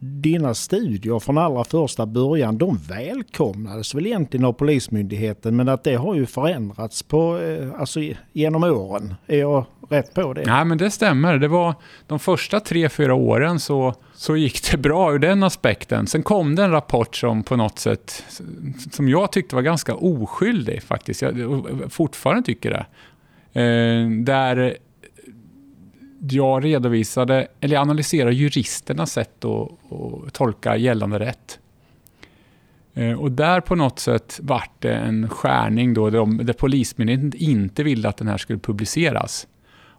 dina studier från allra första början, de välkomnades väl egentligen av Polismyndigheten men att det har ju förändrats på, eh, alltså, genom åren. Är jag rätt på det? Nej men det stämmer. Det var de första tre, fyra åren så, så gick det bra ur den aspekten. Sen kom det en rapport som på något sätt, som jag tyckte var ganska oskyldig faktiskt. Jag fortfarande tycker det. Eh, där jag redovisade, eller analyserar juristernas sätt att, att tolka gällande rätt. Eh, och där på något sätt vart det en skärning då, där, där Polismyndigheten inte ville att den här skulle publiceras.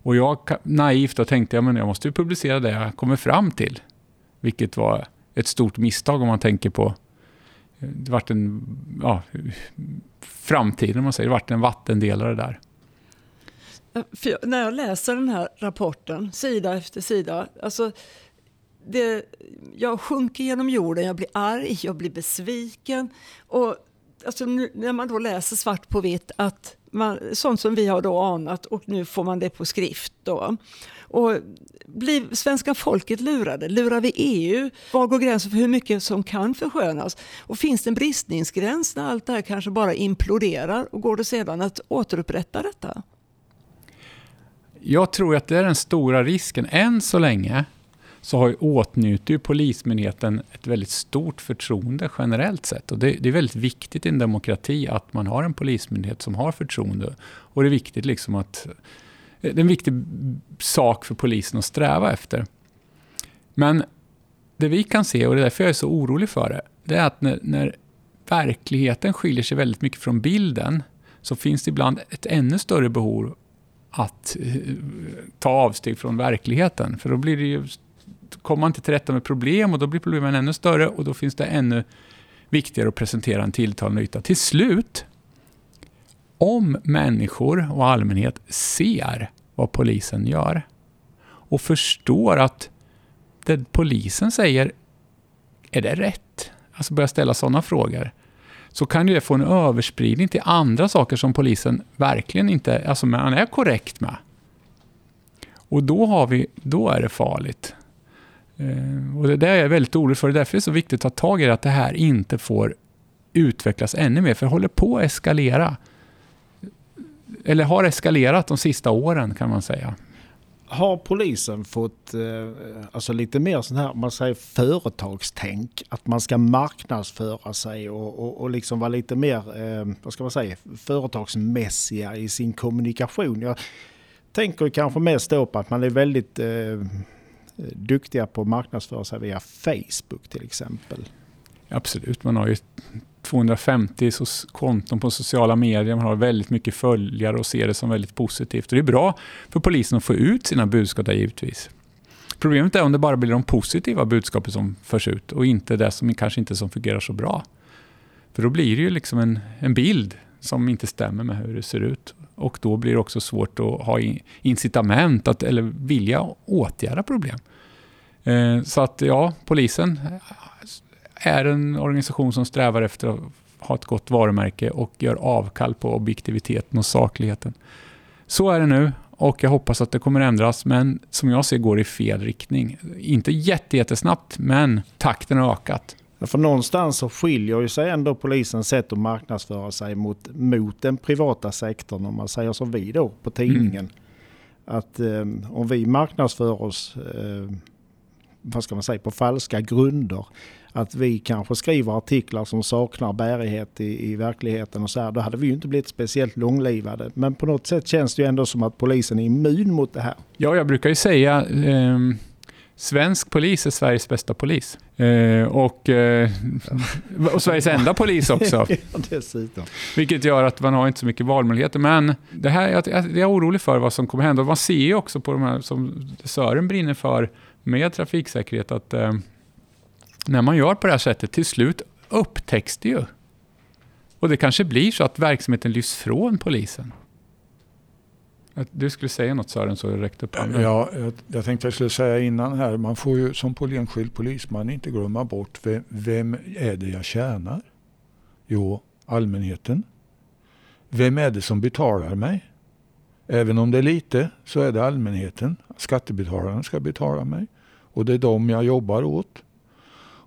Och jag naivt då tänkte jag, men jag måste ju publicera det jag kommer fram till. Vilket var ett stort misstag om man tänker på det vart en, ja, framtiden, om man säger. Det vart en vattendelare där. För när jag läser den här rapporten, sida efter sida, alltså det, jag sjunker genom jorden, jag blir arg, jag blir besviken. Och alltså, nu, när man då läser svart på vitt att man, sånt som vi har då anat och nu får man det på skrift. Då. Och blir svenska folket lurade? Lurar vi EU? Var går gränsen för hur mycket som kan förskönas? Och finns det en bristningsgräns när allt det här kanske bara imploderar och går det sedan att återupprätta detta? Jag tror att det är den stora risken. Än så länge så har åtnjuter ju Polismyndigheten ett väldigt stort förtroende generellt sett. Och det, det, är väldigt viktigt i en demokrati att man har en polismyndighet som har förtroende. Och det är viktigt liksom att det är en viktig sak för polisen att sträva efter. Men det vi kan se, och det är därför jag är så orolig för det, det är att när, när verkligheten skiljer sig väldigt mycket från bilden så finns det ibland ett ännu större behov att eh, ta avsteg från verkligheten. För då blir det ju, kommer man inte till rätta med problem och då blir problemen ännu större och då finns det ännu viktigare att presentera en tilltalande yta. Till slut, om människor och allmänhet ser vad polisen gör och förstår att det polisen säger, är det rätt? Alltså börja ställa sådana frågor så kan det få en överspridning till andra saker som polisen verkligen inte alltså man är korrekt med. Och då, har vi, då är det farligt. Eh, och det där är jag väldigt orolig för. Det är därför det är så viktigt att ta tag i det, att det här inte får utvecklas ännu mer, för det håller på att eskalera. Eller har eskalerat de sista åren kan man säga har polisen fått eh, alltså lite mer sån här, man säger företagstänk? Att man ska marknadsföra sig och, och, och liksom vara lite mer, eh, vad ska man säga, företagsmässiga i sin kommunikation. Jag tänker kanske mest då på att man är väldigt eh, duktiga på att marknadsföra sig via Facebook till exempel. Absolut, man har ju 250 konton på sociala medier, man har väldigt mycket följare och ser det som väldigt positivt. Och det är bra för polisen att få ut sina budskap där givetvis. Problemet är om det bara blir de positiva budskapen som förs ut och inte det som kanske inte som fungerar så bra. För då blir det ju liksom en, en bild som inte stämmer med hur det ser ut. Och då blir det också svårt att ha incitament att, eller vilja åtgärda problem. Eh, så att ja, polisen är en organisation som strävar efter att ha ett gott varumärke och gör avkall på objektiviteten och sakligheten. Så är det nu och jag hoppas att det kommer ändras, men som jag ser går det i fel riktning. Inte jättesnabbt, men takten har ökat. För någonstans så skiljer ju sig ändå polisens sätt att marknadsföra sig mot, mot den privata sektorn, om man säger som vi då på tidningen. Mm. Att eh, om vi marknadsför oss eh, vad ska man säga, på falska grunder att vi kanske skriver artiklar som saknar bärighet i, i verkligheten och så här, då hade vi ju inte blivit speciellt långlivade. Men på något sätt känns det ju ändå som att polisen är immun mot det här. Ja, jag brukar ju säga eh, Svensk polis är Sveriges bästa polis. Eh, och, eh, och Sveriges enda polis också. (laughs) dessutom. Vilket gör att man har inte så mycket valmöjligheter. Men det här, jag, jag är orolig för vad som kommer hända. man ser ju också på de här som Sören brinner för med trafiksäkerhet att eh, när man gör på det här sättet, till slut upptäcks det ju. Och det kanske blir så att verksamheten lyfts från polisen. Du skulle säga något Sören så jag räckte upp handen. Ja, jag, jag tänkte jag skulle säga innan här, man får ju som enskild polisman inte glömma bort vem, vem är det jag tjänar? Jo, allmänheten. Vem är det som betalar mig? Även om det är lite så är det allmänheten. Skattebetalarna ska betala mig. Och det är dem jag jobbar åt.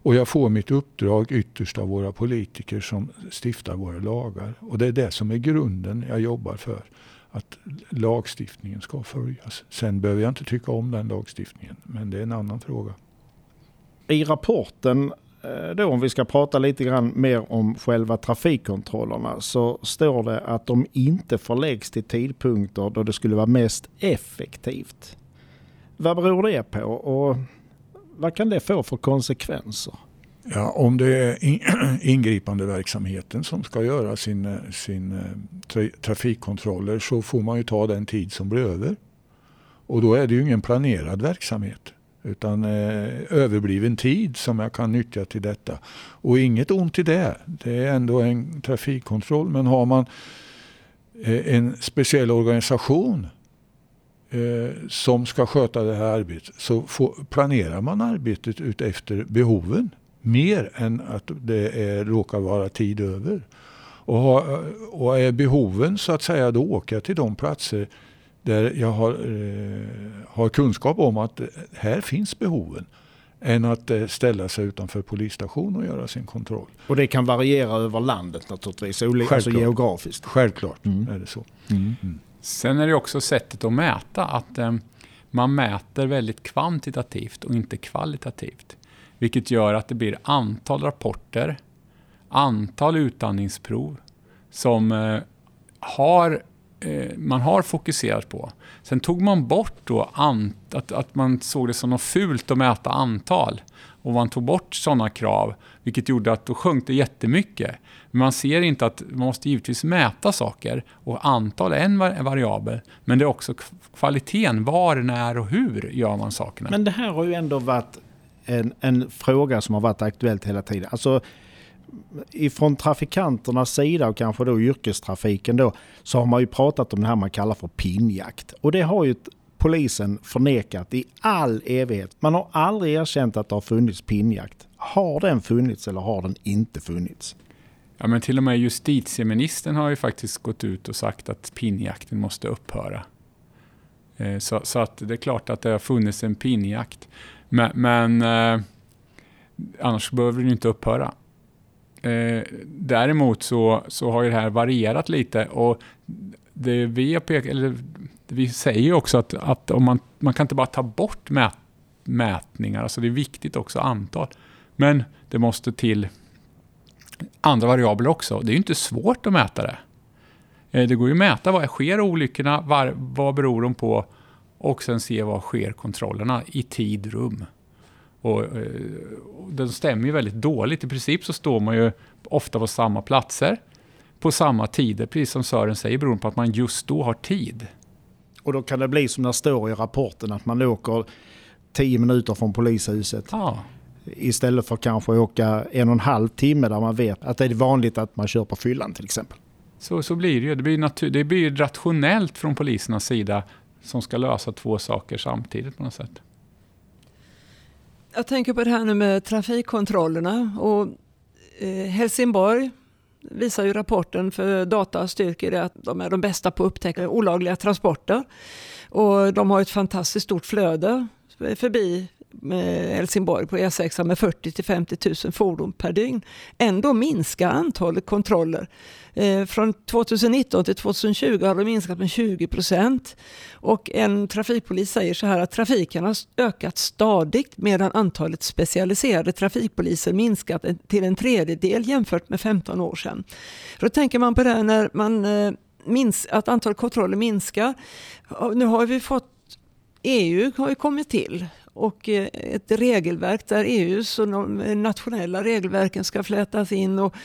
Och jag får mitt uppdrag ytterst av våra politiker som stiftar våra lagar. Och det är det som är grunden jag jobbar för. Att lagstiftningen ska följas. Sen behöver jag inte tycka om den lagstiftningen. Men det är en annan fråga. I rapporten eh, då om vi ska prata lite grann mer om själva trafikkontrollerna så står det att de inte förläggs till tidpunkter då det skulle vara mest effektivt. Vad beror det på och vad kan det få för konsekvenser? Ja, om det är (clears throat) ingripande verksamheten som ska göra sin, sin eh, trafikkontroller så får man ju ta den tid som blir över. Och då är det ju ingen planerad verksamhet. Utan eh, överbliven tid som jag kan nyttja till detta. Och inget ont i det. Det är ändå en trafikkontroll. Men har man eh, en speciell organisation eh, som ska sköta det här arbetet så får, planerar man arbetet utefter behoven. Mer än att det är, råkar vara tid över. Och, ha, och är behoven så att säga, då åker jag till de platser där jag har, eh, har kunskap om att här finns behoven än att eh, ställa sig utanför polisstation och göra sin kontroll. Och det kan variera över landet naturligtvis, alltså geografiskt? Självklart mm. är det så. Mm. Mm. Sen är det också sättet att mäta, att eh, man mäter väldigt kvantitativt och inte kvalitativt. Vilket gör att det blir antal rapporter, antal utandningsprov som eh, har Eh, man har fokuserat på. Sen tog man bort då att, att man såg det som något fult att mäta antal. Och man tog bort sådana krav, vilket gjorde att då sjönk det jättemycket. Men man ser inte att man måste givetvis mäta saker och antal är en variabel. Men det är också kvaliteten, var, när och hur gör man sakerna. Men det här har ju ändå varit en, en fråga som har varit aktuellt hela tiden. Alltså ifrån trafikanternas sida och kanske då yrkestrafiken då så har man ju pratat om det här man kallar för pinjakt. Och det har ju polisen förnekat i all evighet. Man har aldrig erkänt att det har funnits pinjakt. Har den funnits eller har den inte funnits? Ja, men till och med justitieministern har ju faktiskt gått ut och sagt att pinjakten måste upphöra. Eh, så, så att det är klart att det har funnits en pinjakt. Men, men eh, annars behöver den inte upphöra. Eh, däremot så, så har ju det här varierat lite och det vi pekat, eller vi säger ju också att, att om man, man kan inte bara ta bort mät, mätningar, alltså det är viktigt också antal. Men det måste till andra variabler också. Det är ju inte svårt att mäta det. Eh, det går ju att mäta vad sker olyckorna, var, vad beror de på och sen se vad sker kontrollerna i tid, rum. Och, eh, och den stämmer ju väldigt dåligt. I princip så står man ju ofta på samma platser på samma tider, precis som Sören säger, beroende på att man just då har tid. Och då kan det bli som det står i rapporten, att man åker tio minuter från polishuset. Ja. Istället för kanske åka en och en halv timme där man vet att det är vanligt att man kör på fyllan till exempel. Så, så blir det ju. Det blir, natur- det blir rationellt från polisernas sida som ska lösa två saker samtidigt på något sätt. Jag tänker på det här nu med trafikkontrollerna. Och, eh, Helsingborg visar ju rapporten för data styrker det att de är de bästa på att upptäcka olagliga transporter. Och de har ett fantastiskt stort flöde förbi Helsingborg på E6 med 40 till 50 000 fordon per dygn. Ändå minskar antalet kontroller. Eh, från 2019 till 2020 har det minskat med 20 procent. Och en trafikpolis säger så här att trafiken har ökat stadigt medan antalet specialiserade trafikpoliser minskat till en tredjedel jämfört med 15 år sedan. Då tänker man på det när man eh, minns, att antalet kontroller minskar. Nu har vi fått EU har ju kommit till och eh, ett regelverk där EUs och de nationella regelverken ska flätas in. Och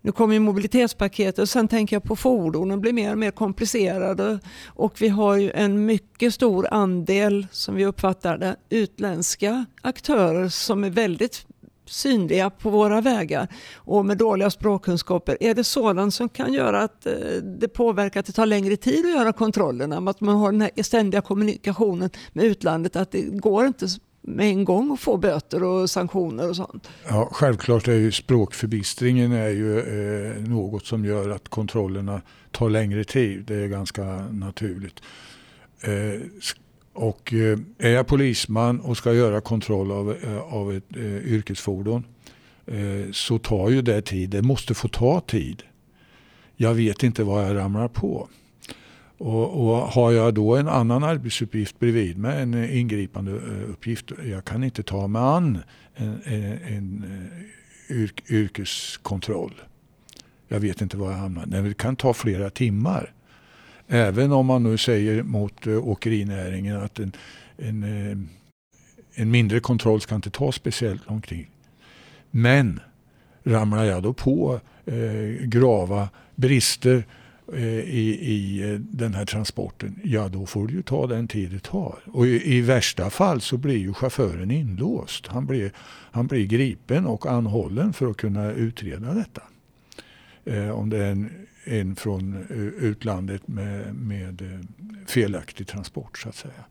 nu kommer mobilitetspaketet och sen tänker jag på fordonen blir mer och mer komplicerade och vi har ju en mycket stor andel, som vi uppfattar det, utländska aktörer som är väldigt synliga på våra vägar och med dåliga språkkunskaper. Är det sådant som kan göra att eh, det påverkar att det tar längre tid att göra kontrollerna? Att man har den här ständiga kommunikationen med utlandet, att det går inte med en gång att få böter och sanktioner och sånt? Ja, självklart är ju språkförbistringen är ju eh, något som gör att kontrollerna tar längre tid. Det är ganska naturligt. Eh, och eh, är jag polisman och ska göra kontroll av, eh, av ett eh, yrkesfordon eh, så tar ju det tid. Det måste få ta tid. Jag vet inte vad jag ramlar på. Och, och, har jag då en annan arbetsuppgift bredvid mig, en ingripande uppgift, jag kan inte ta mig an en, en, en yrk, yrkeskontroll. Jag vet inte var jag hamnar. Det kan ta flera timmar. Även om man nu säger mot eh, åkerinäringen att en, en, eh, en mindre kontroll ska inte ta speciellt lång tid. Men ramlar jag då på eh, grava brister eh, i, i eh, den här transporten, ja då får det ju ta den tid det tar. Och i, i, värsta fall så blir ju chauffören inlåst. Han blir, han blir gripen och anhållen för att kunna utreda detta. Eh, om det är en än från eh, utlandet med, med eh, felaktig transport så att säga.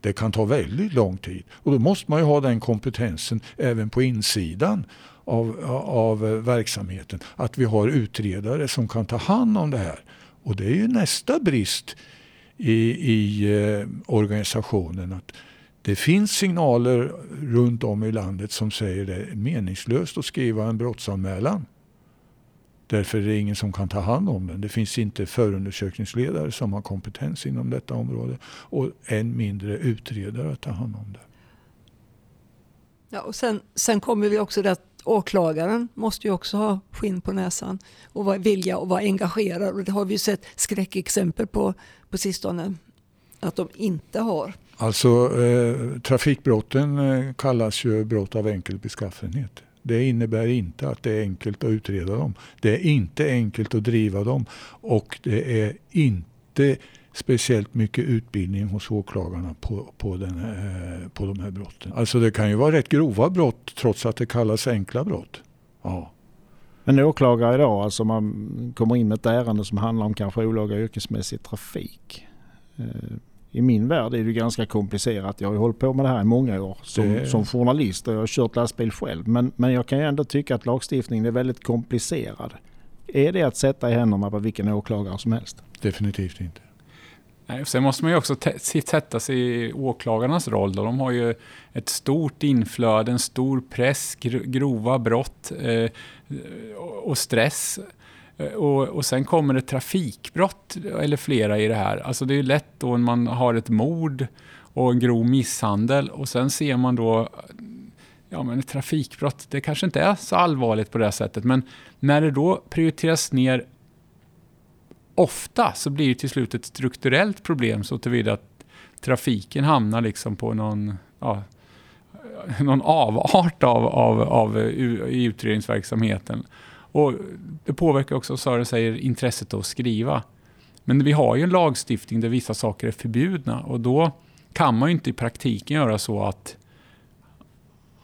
Det kan ta väldigt lång tid och då måste man ju ha den kompetensen även på insidan av, av eh, verksamheten. Att vi har utredare som kan ta hand om det här. Och det är ju nästa brist i, i eh, organisationen. att Det finns signaler runt om i landet som säger det är meningslöst att skriva en brottsanmälan. Därför är det ingen som kan ta hand om den. Det finns inte förundersökningsledare som har kompetens inom detta område och än mindre utredare att ta hand om det. Ja, och sen, sen kommer vi också att åklagaren måste ju också ha skinn på näsan och vara vilja och vara engagerad. Och det har vi sett skräckexempel på på sistone att de inte har. Alltså eh, trafikbrotten eh, kallas ju brott av enkel beskaffenhet. Det innebär inte att det är enkelt att utreda dem. Det är inte enkelt att driva dem och det är inte speciellt mycket utbildning hos åklagarna på, på, den här, eh, på de här brotten. Alltså det kan ju vara rätt grova brott trots att det kallas enkla brott. Ja. Men åklagare idag, alltså man kommer in med ett ärende som handlar om kanske olaga yrkesmässig trafik. Eh, i min värld är det ganska komplicerat. Jag har ju hållit på med det här i många år som, det... som journalist och jag har kört lastbil själv. Men, men jag kan ju ändå tycka att lagstiftningen är väldigt komplicerad. Är det att sätta i händerna på vilken åklagare som helst? Definitivt inte. Nej, sen måste man ju också sätta sig i åklagarnas roll. Då. De har ju ett stort inflöde, en stor press, grova brott eh, och stress. Eh, och, och sen kommer det trafikbrott, eller flera i det här. Alltså det är lätt då när man har ett mord och en grov misshandel och sen ser man då ja, men ett trafikbrott, det kanske inte är så allvarligt på det sättet, men när det då prioriteras ner ofta så blir det till slut ett strukturellt problem så tillvida att trafiken hamnar liksom på någon, ja, (laughs) någon avart av, av, av eh, i utredningsverksamheten. Och det påverkar också, Sören säger, intresset att skriva. Men vi har ju en lagstiftning där vissa saker är förbjudna och då kan man ju inte i praktiken göra så att,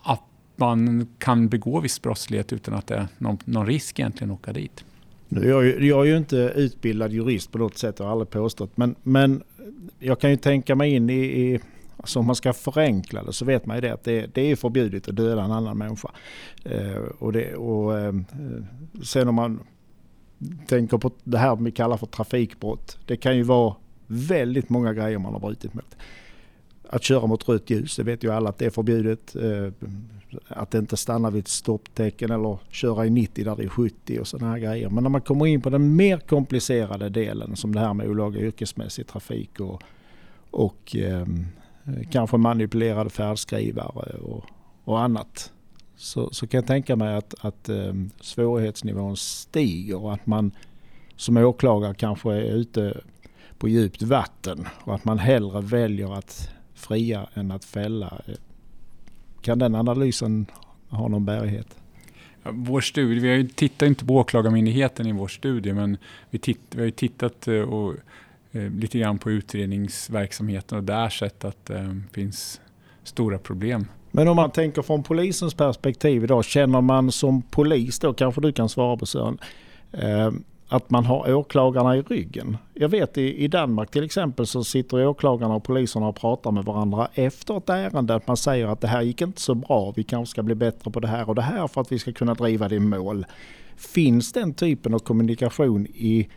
att man kan begå viss brottslighet utan att det är någon, någon risk egentligen att åka dit. Nu jag, jag är ju inte utbildad jurist på något sätt, och har aldrig påstått. Men, men jag kan ju tänka mig in i, i så om man ska förenkla det så vet man ju det att det, det är förbjudet att döda en annan människa. Eh, och det, och, eh, sen om man tänker på det här vi kallar för trafikbrott. Det kan ju vara väldigt många grejer man har brutit mot. Att köra mot rött ljus, det vet ju alla att det är förbjudet. Eh, att inte stanna vid ett stopptecken eller köra i 90 där det är 70 och sådana här grejer. Men när man kommer in på den mer komplicerade delen som det här med olaga yrkesmässig trafik och, och Eh, Eh, kanske manipulerade färdskrivare och, och annat. Så, så kan jag tänka mig att, att ehm, svårighetsnivån stiger och att man som åklagare kanske är ute på djupt vatten och att man hellre väljer att fria än att fälla. Eh, kan den analysen ha någon bärighet? Vår studie, vi har tittat inte på Åklagarmyndigheten i vår studie men vi, titt, vi har ju tittat eh, och Eh, lite grann på utredningsverksamheten och där sett att det eh, finns stora problem. Men om man tänker från polisens perspektiv idag, känner man som polis då, kanske du kan svara på Sören, eh, att man har åklagarna i ryggen. Jag vet i, i Danmark till exempel så sitter åklagarna och poliserna och pratar med varandra efter ett ärende. Att man säger att det här gick inte så bra, vi kanske ska bli bättre på det här och det här för att vi ska kunna driva det i mål. Finns den typen av kommunikation i,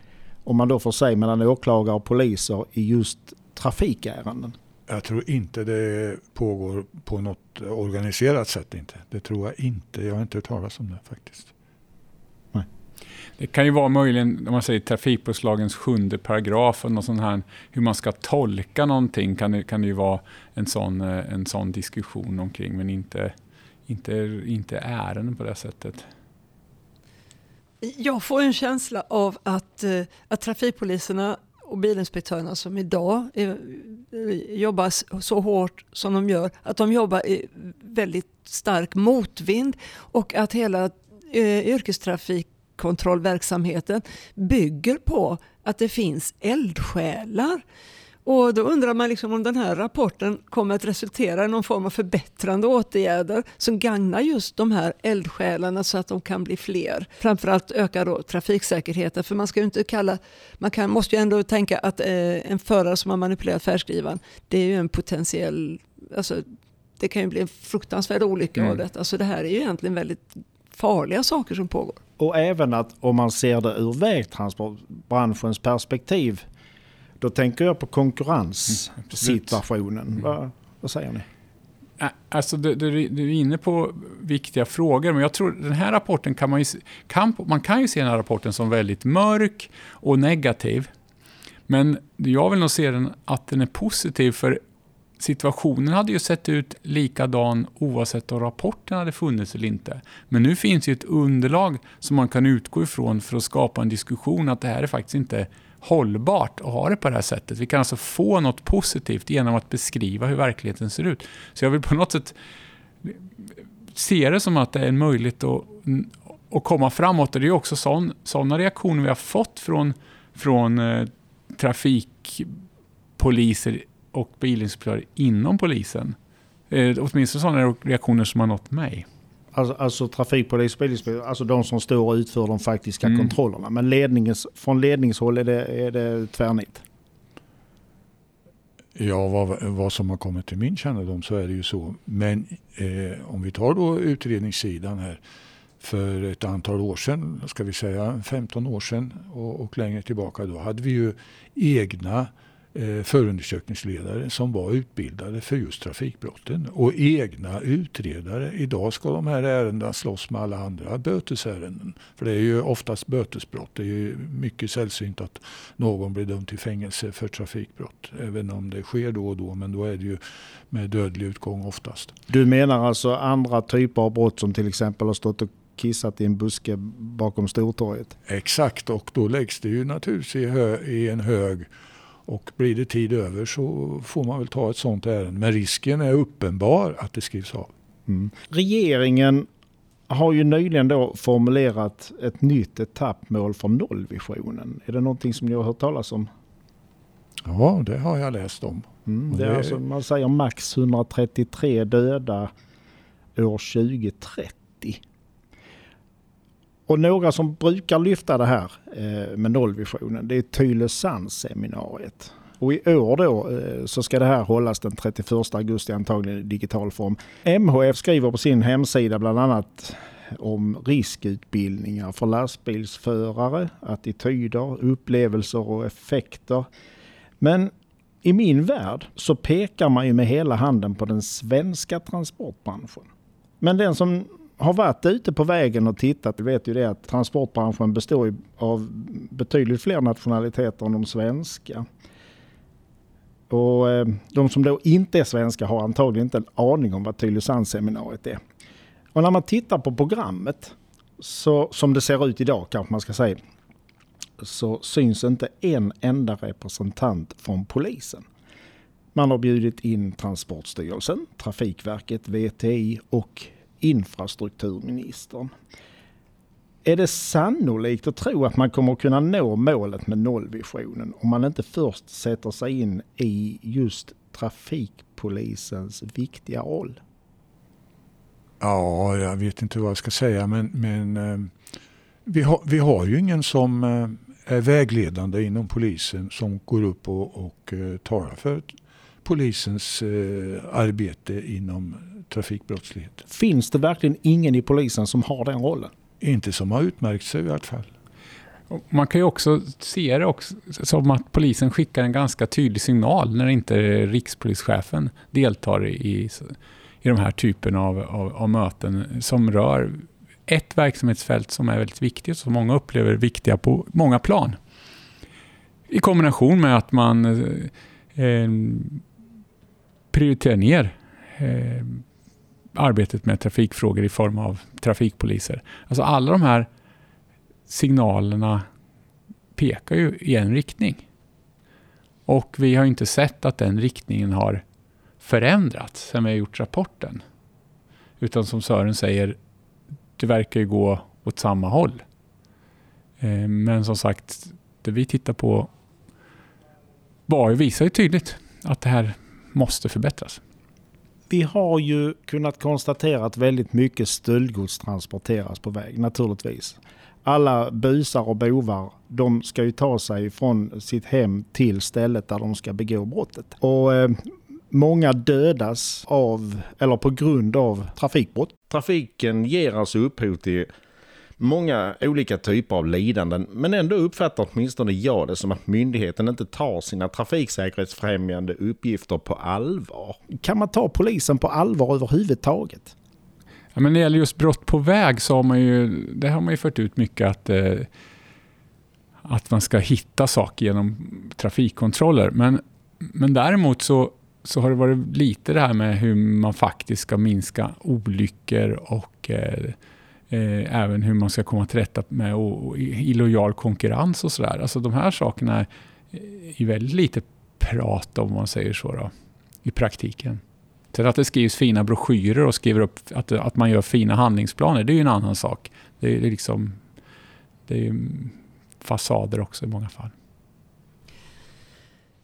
om man då får säga mellan åklagare och poliser i just trafikärenden? Jag tror inte det pågår på något organiserat sätt. Inte. Det tror jag inte. Jag har inte hört talas om det faktiskt. Det kan ju vara möjligen, om man säger trafikbrottslagens sjunde paragraf, och någon sån här, hur man ska tolka någonting kan det, kan det ju vara en sån, eh, en sån diskussion omkring, men inte, inte, inte ärenden på det sättet. Jag får en känsla av att, eh, att trafikpoliserna och bilinspektörerna som idag är, jobbar så hårt som de gör, att de jobbar i väldigt stark motvind och att hela eh, yrkestrafikkontrollverksamheten bygger på att det finns eldsjälar. Och då undrar man liksom om den här rapporten kommer att resultera i någon form av förbättrande åtgärder som gagnar just de här eldsjälarna så att de kan bli fler. Framförallt öka då trafiksäkerheten för man ska inte kalla, man kan, måste ju ändå tänka att eh, en förare som har manipulerat färdskrivaren, det är ju en potentiell, alltså det kan ju bli en fruktansvärd olycka mm. av detta. Så det här är ju egentligen väldigt farliga saker som pågår. Och även att om man ser det ur vägtransportbranschens perspektiv. Då tänker jag på konkurrenssituationen. Mm, vad, vad, säger ni? Alltså, du, du, du, är inne på viktiga frågor, men jag tror den här rapporten kan man ju, kan, man kan ju se den här rapporten som väldigt mörk och negativ. Men jag vill nog se den att den är positiv, för situationen hade ju sett ut likadan oavsett om rapporten hade funnits eller inte. Men nu finns ju ett underlag som man kan utgå ifrån för att skapa en diskussion att det här är faktiskt inte hållbart att ha det på det här sättet. Vi kan alltså få något positivt genom att beskriva hur verkligheten ser ut. Så jag vill på något sätt se det som att det är möjligt att, att komma framåt. Och det är också sådana reaktioner vi har fått från, från eh, trafikpoliser och bilinspektörer inom polisen. Eh, åtminstone sådana reaktioner som har nått mig. Alltså, alltså trafikpolis och bilinspektörer, alltså de som står och utför de faktiska mm. kontrollerna. Men ledningens, från ledningshåll är det, är det tvärnit? Ja, vad, vad som har kommit till min kännedom så är det ju så. Men eh, om vi tar då utredningssidan här. För ett antal år sedan, ska vi säga 15 år sedan och, och längre tillbaka, då hade vi ju egna eh, förundersökningsledare som var utbildade för just trafikbrotten och egna utredare. Idag ska de här ärendena slåss med alla andra bötesärenden. För det är ju oftast bötesbrott. Det är ju mycket sällsynt att någon blir dömd till fängelse för trafikbrott. Även om det sker då och då, men då är det ju med dödlig utgång oftast. Du menar alltså andra typer av brott som till exempel har stått och kissat i en buske bakom Stortorget? Exakt, och då läggs det ju naturligtvis i, i en hög och blir det tid över så får man väl ta ett sånt ärende. Men risken är uppenbar att det skrivs av. Mm. Regeringen har ju nyligen då formulerat ett nytt etappmål för nollvisionen. Är det någonting som ni har hört talas om? Ja, det har jag läst om. Mm, det är alltså, man säger max 133 döda år 2030. Och några som brukar lyfta det här eh, med nollvisionen, det är Tylösandsseminariet. Och i år då eh, så ska det här hållas den 31 augusti antagligen i digital form. MHF skriver på sin hemsida bland annat om riskutbildningar för lastbilsförare, attityder, upplevelser och effekter. Men i min värld så pekar man ju med hela handen på den svenska transportbranschen. Men den som har varit ute på vägen och tittat vet ju det att transportbranschen består av betydligt fler nationaliteter än de svenska. Och eh, de som då inte är svenska har antagligen inte en aning om vad Tylösandsseminariet är. Och när man tittar på programmet, så, som det ser ut idag kanske man ska säga, så syns inte en enda representant från polisen. Man har bjudit in Transportstyrelsen, Trafikverket, VTI och infrastrukturministern. Är det sannolikt att tro att man kommer att kunna nå målet med nollvisionen om man inte först sätter sig in i just trafikpolisens viktiga roll? Ja, jag vet inte vad jag ska säga men, men eh, vi, har, vi har ju ingen som eh, är vägledande inom polisen som går upp och, och eh, talar för polisens arbete inom trafikbrottslighet. Finns det verkligen ingen i polisen som har den rollen? Inte som har utmärkt sig i alla fall. Man kan ju också se det också som att polisen skickar en ganska tydlig signal när inte rikspolischefen deltar i, i de här typen av, av, av möten som rör ett verksamhetsfält som är väldigt viktigt och som många upplever viktiga på många plan. I kombination med att man eh, prioriterar ner eh, arbetet med trafikfrågor i form av trafikpoliser. Alltså alla de här signalerna pekar ju i en riktning. Och vi har inte sett att den riktningen har förändrats sen vi har gjort rapporten. Utan som Sören säger, det verkar ju gå åt samma håll. Eh, men som sagt, det vi tittar på var, visar ju tydligt att det här måste förbättras. Vi har ju kunnat konstatera att väldigt mycket stöldgods transporteras på väg, naturligtvis. Alla busar och bovar, de ska ju ta sig från sitt hem till stället där de ska begå brottet. Och eh, många dödas av, eller på grund av trafikbrott. Trafiken ger alltså upphov till många olika typer av lidanden men ändå uppfattar åtminstone jag det som att myndigheten inte tar sina trafiksäkerhetsfrämjande uppgifter på allvar. Kan man ta polisen på allvar överhuvudtaget? Ja, men när det gäller just brott på väg så har man ju, det har man ju fört ut mycket att, eh, att man ska hitta saker genom trafikkontroller. Men, men däremot så, så har det varit lite det här med hur man faktiskt ska minska olyckor och eh, Eh, även hur man ska komma till rätta med illojal konkurrens och sådär. Alltså de här sakerna är väldigt lite prat om man säger så då, i praktiken. Sen att det skrivs fina broschyrer och skriver upp att, att man gör fina handlingsplaner, det är ju en annan sak. Det är, liksom, det är fasader också i många fall.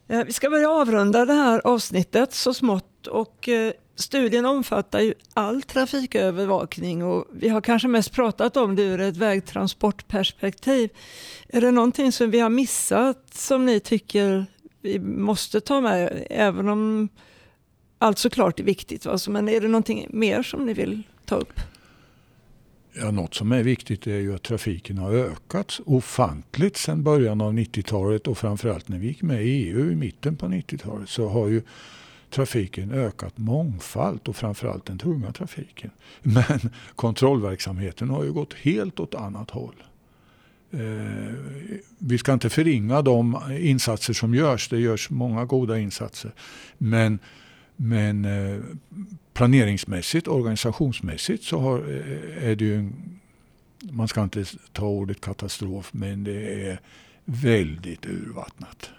Eh, vi ska börja avrunda det här avsnittet så smått och eh, Studien omfattar ju all trafikövervakning och vi har kanske mest pratat om det ur ett vägtransportperspektiv. Är det någonting som vi har missat som ni tycker vi måste ta med, även om allt såklart är viktigt? Alltså, men är det någonting mer som ni vill ta upp? Ja, något som är viktigt är ju att trafiken har ökat ofantligt sedan början av 90-talet och framförallt när vi gick med i EU i mitten på 90-talet så har ju trafiken ökat mångfalt och framförallt den tunga trafiken. Men (laughs) kontrollverksamheten har ju gått helt åt annat håll. Eh, vi ska inte förringa de insatser som görs. Det görs många goda insatser. Men, men eh, planeringsmässigt, organisationsmässigt så har, eh, är det ju en, man ska inte ta ordet katastrof, men det är väldigt urvattnat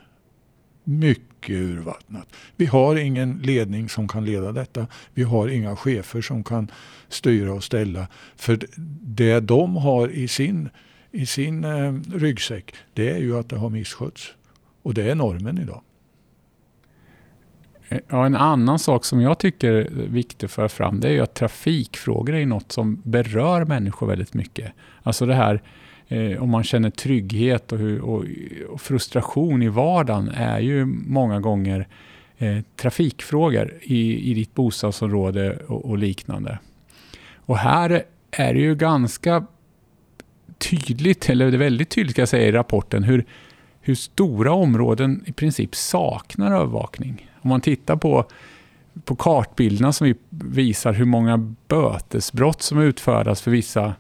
mycket urvattnat. Vi har ingen ledning som kan leda detta. Vi har inga chefer som kan styra och ställa. För det de har i sin, i sin eh, ryggsäck det är ju att det har misskötts. Och det är normen idag. Eh, ja, en annan sak som jag tycker är viktig att föra fram det är ju att trafikfrågor är något som berör människor väldigt mycket. Alltså det här eh, om man känner trygghet och, hur, och, och, frustration i vardagen är ju många gånger eh, trafikfrågor i, i ditt bostadsområde och, och, liknande. Och här är det ju ganska tydligt, eller det är väldigt tydligt ska jag säga i rapporten, hur, hur stora områden i princip saknar övervakning. Om man tittar på på kartbilderna som vi visar hur många bötesbrott som utfärdas för vissa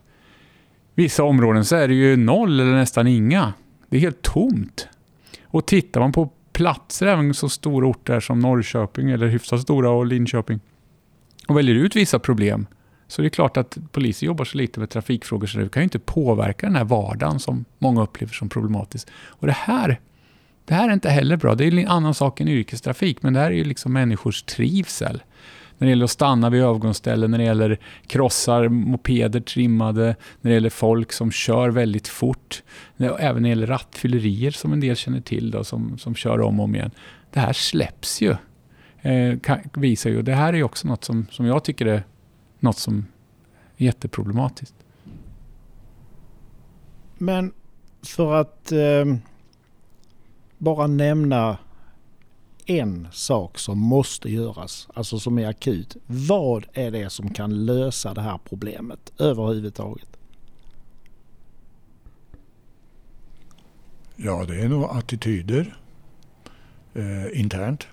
vissa områden så är det ju noll eller nästan inga. Det är helt tomt. Och tittar man på platser, även så stora orter som Norrköping eller hyfsat stora och Linköping och väljer ut vissa problem så det är klart att polisen jobbar så lite med trafikfrågor så det kan ju inte påverka den här vardagen som många upplever som problematisk. Och det här, det här är inte heller bra. Det är en annan sak än yrkestrafik, men det här är ju liksom människors trivsel när det gäller att stanna vid övergångsställen, när det gäller krossar, mopeder trimmade, när det gäller folk som kör väldigt fort. Även när det gäller rattfyllerier som en del känner till då, som, som kör om och om igen. Det här släpps ju. Eh, kan, visar ju. Det här är också något som, som jag tycker är något som Jätteproblematiskt. Men för att eh, bara nämna en sak som måste göras, alltså som är akut. Vad är det som kan lösa det här problemet överhuvudtaget? Ja, det är nog attityder eh, internt.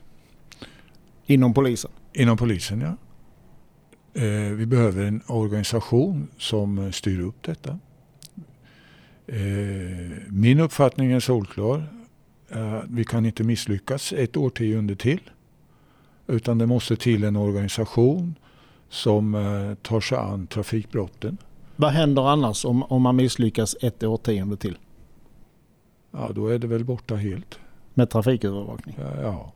Inom polisen? Inom polisen, ja. Eh, vi behöver en organisation som styr upp detta. Eh, min uppfattning är solklar. Eh, vi kan inte misslyckas ett årtionde till. Utan det måste till en organisation som eh, tar sig an trafikbrotten. Vad händer annars om, om man misslyckas ett årtionde till? Ja, då är det väl borta helt. Med trafikövervakning? Ja. ja.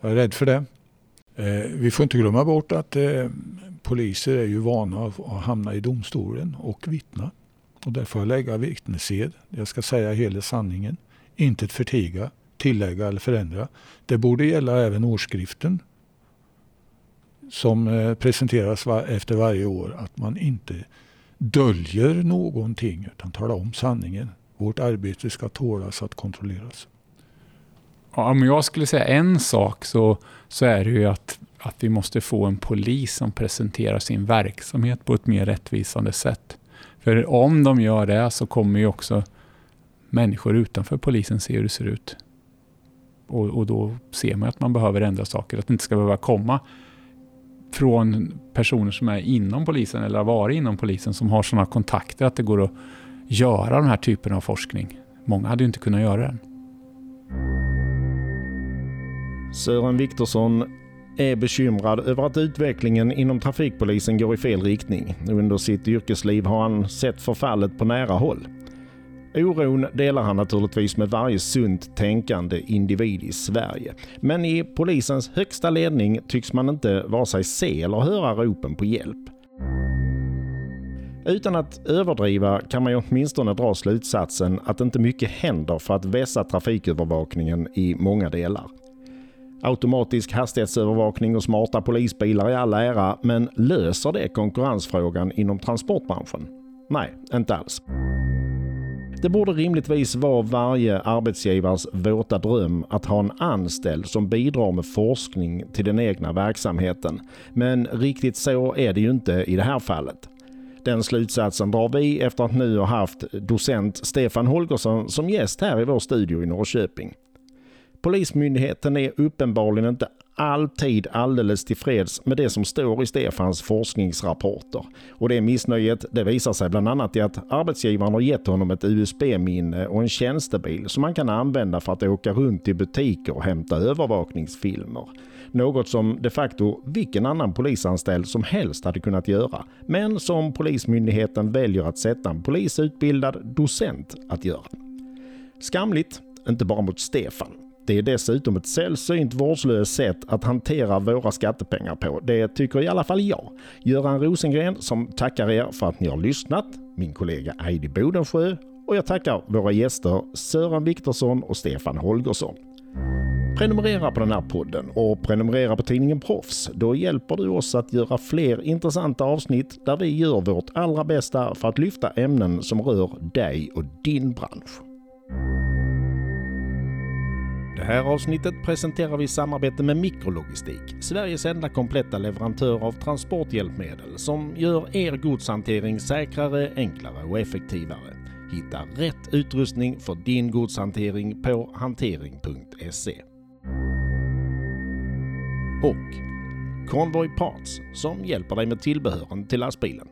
Jag är rädd för det. Eh, vi får inte glömma bort att poliser är ju vana att hamna i domstolen och vittna. Och där får jag lägga vittnesed. Jag ska säga hela sanningen. Inte förtiga, tillägga eller förändra. Det borde gälla även årsskriften som eh, presenteras efter varje år. Att man inte döljer någonting utan talar om sanningen. Vårt arbete ska tålas att kontrolleras. Om jag skulle säga en sak så, så är det ju att, att vi måste få en polis som presenterar sin verksamhet på ett mer rättvisande sätt. För om de gör det så kommer ju också människor utanför polisen se hur det ser ut. Och, och då ser man att man behöver ändra saker. Att det inte ska behöva komma från personer som är inom polisen eller har varit inom polisen som har sådana kontakter att det går att göra den här typen av forskning. Många hade ju inte kunnat göra den. Sören Viktorsson är bekymrad över att utvecklingen inom trafikpolisen går i fel riktning. Under sitt yrkesliv har han sett förfallet på nära håll. Oron delar han naturligtvis med varje sunt tänkande individ i Sverige. Men i polisens högsta ledning tycks man inte vare sig se eller höra ropen på hjälp. Utan att överdriva kan man ju åtminstone dra slutsatsen att inte mycket händer för att vässa trafikövervakningen i många delar. Automatisk hastighetsövervakning och smarta polisbilar i all ära, men löser det konkurrensfrågan inom transportbranschen? Nej, inte alls. Det borde rimligtvis vara varje arbetsgivares våta dröm att ha en anställd som bidrar med forskning till den egna verksamheten. Men riktigt så är det ju inte i det här fallet. Den slutsatsen drar vi efter att nu ha haft docent Stefan Holgersson som gäst här i vår studio i Norrköping. Polismyndigheten är uppenbarligen inte alltid alldeles tillfreds med det som står i Stefans forskningsrapporter. Och det missnöjet det visar sig bland annat i att arbetsgivaren har gett honom ett USB-minne och en tjänstebil som han kan använda för att åka runt i butiker och hämta övervakningsfilmer. Något som de facto vilken annan polisanställd som helst hade kunnat göra, men som Polismyndigheten väljer att sätta en polisutbildad docent att göra. Skamligt, inte bara mot Stefan, det är dessutom ett sällsynt vårdslöst sätt att hantera våra skattepengar på. Det tycker i alla fall jag. Göran Rosengren som tackar er för att ni har lyssnat, min kollega Heidi Bodensjö och jag tackar våra gäster Sören Viktorsson och Stefan Holgersson. Prenumerera på den här podden och prenumerera på tidningen Proffs. Då hjälper du oss att göra fler intressanta avsnitt där vi gör vårt allra bästa för att lyfta ämnen som rör dig och din bransch. Det här avsnittet presenterar vi i samarbete med Mikrologistik, Sveriges enda kompletta leverantör av transporthjälpmedel som gör er godshantering säkrare, enklare och effektivare. Hitta rätt utrustning för din godshantering på hantering.se. Och Convoy Parts som hjälper dig med tillbehören till lastbilen.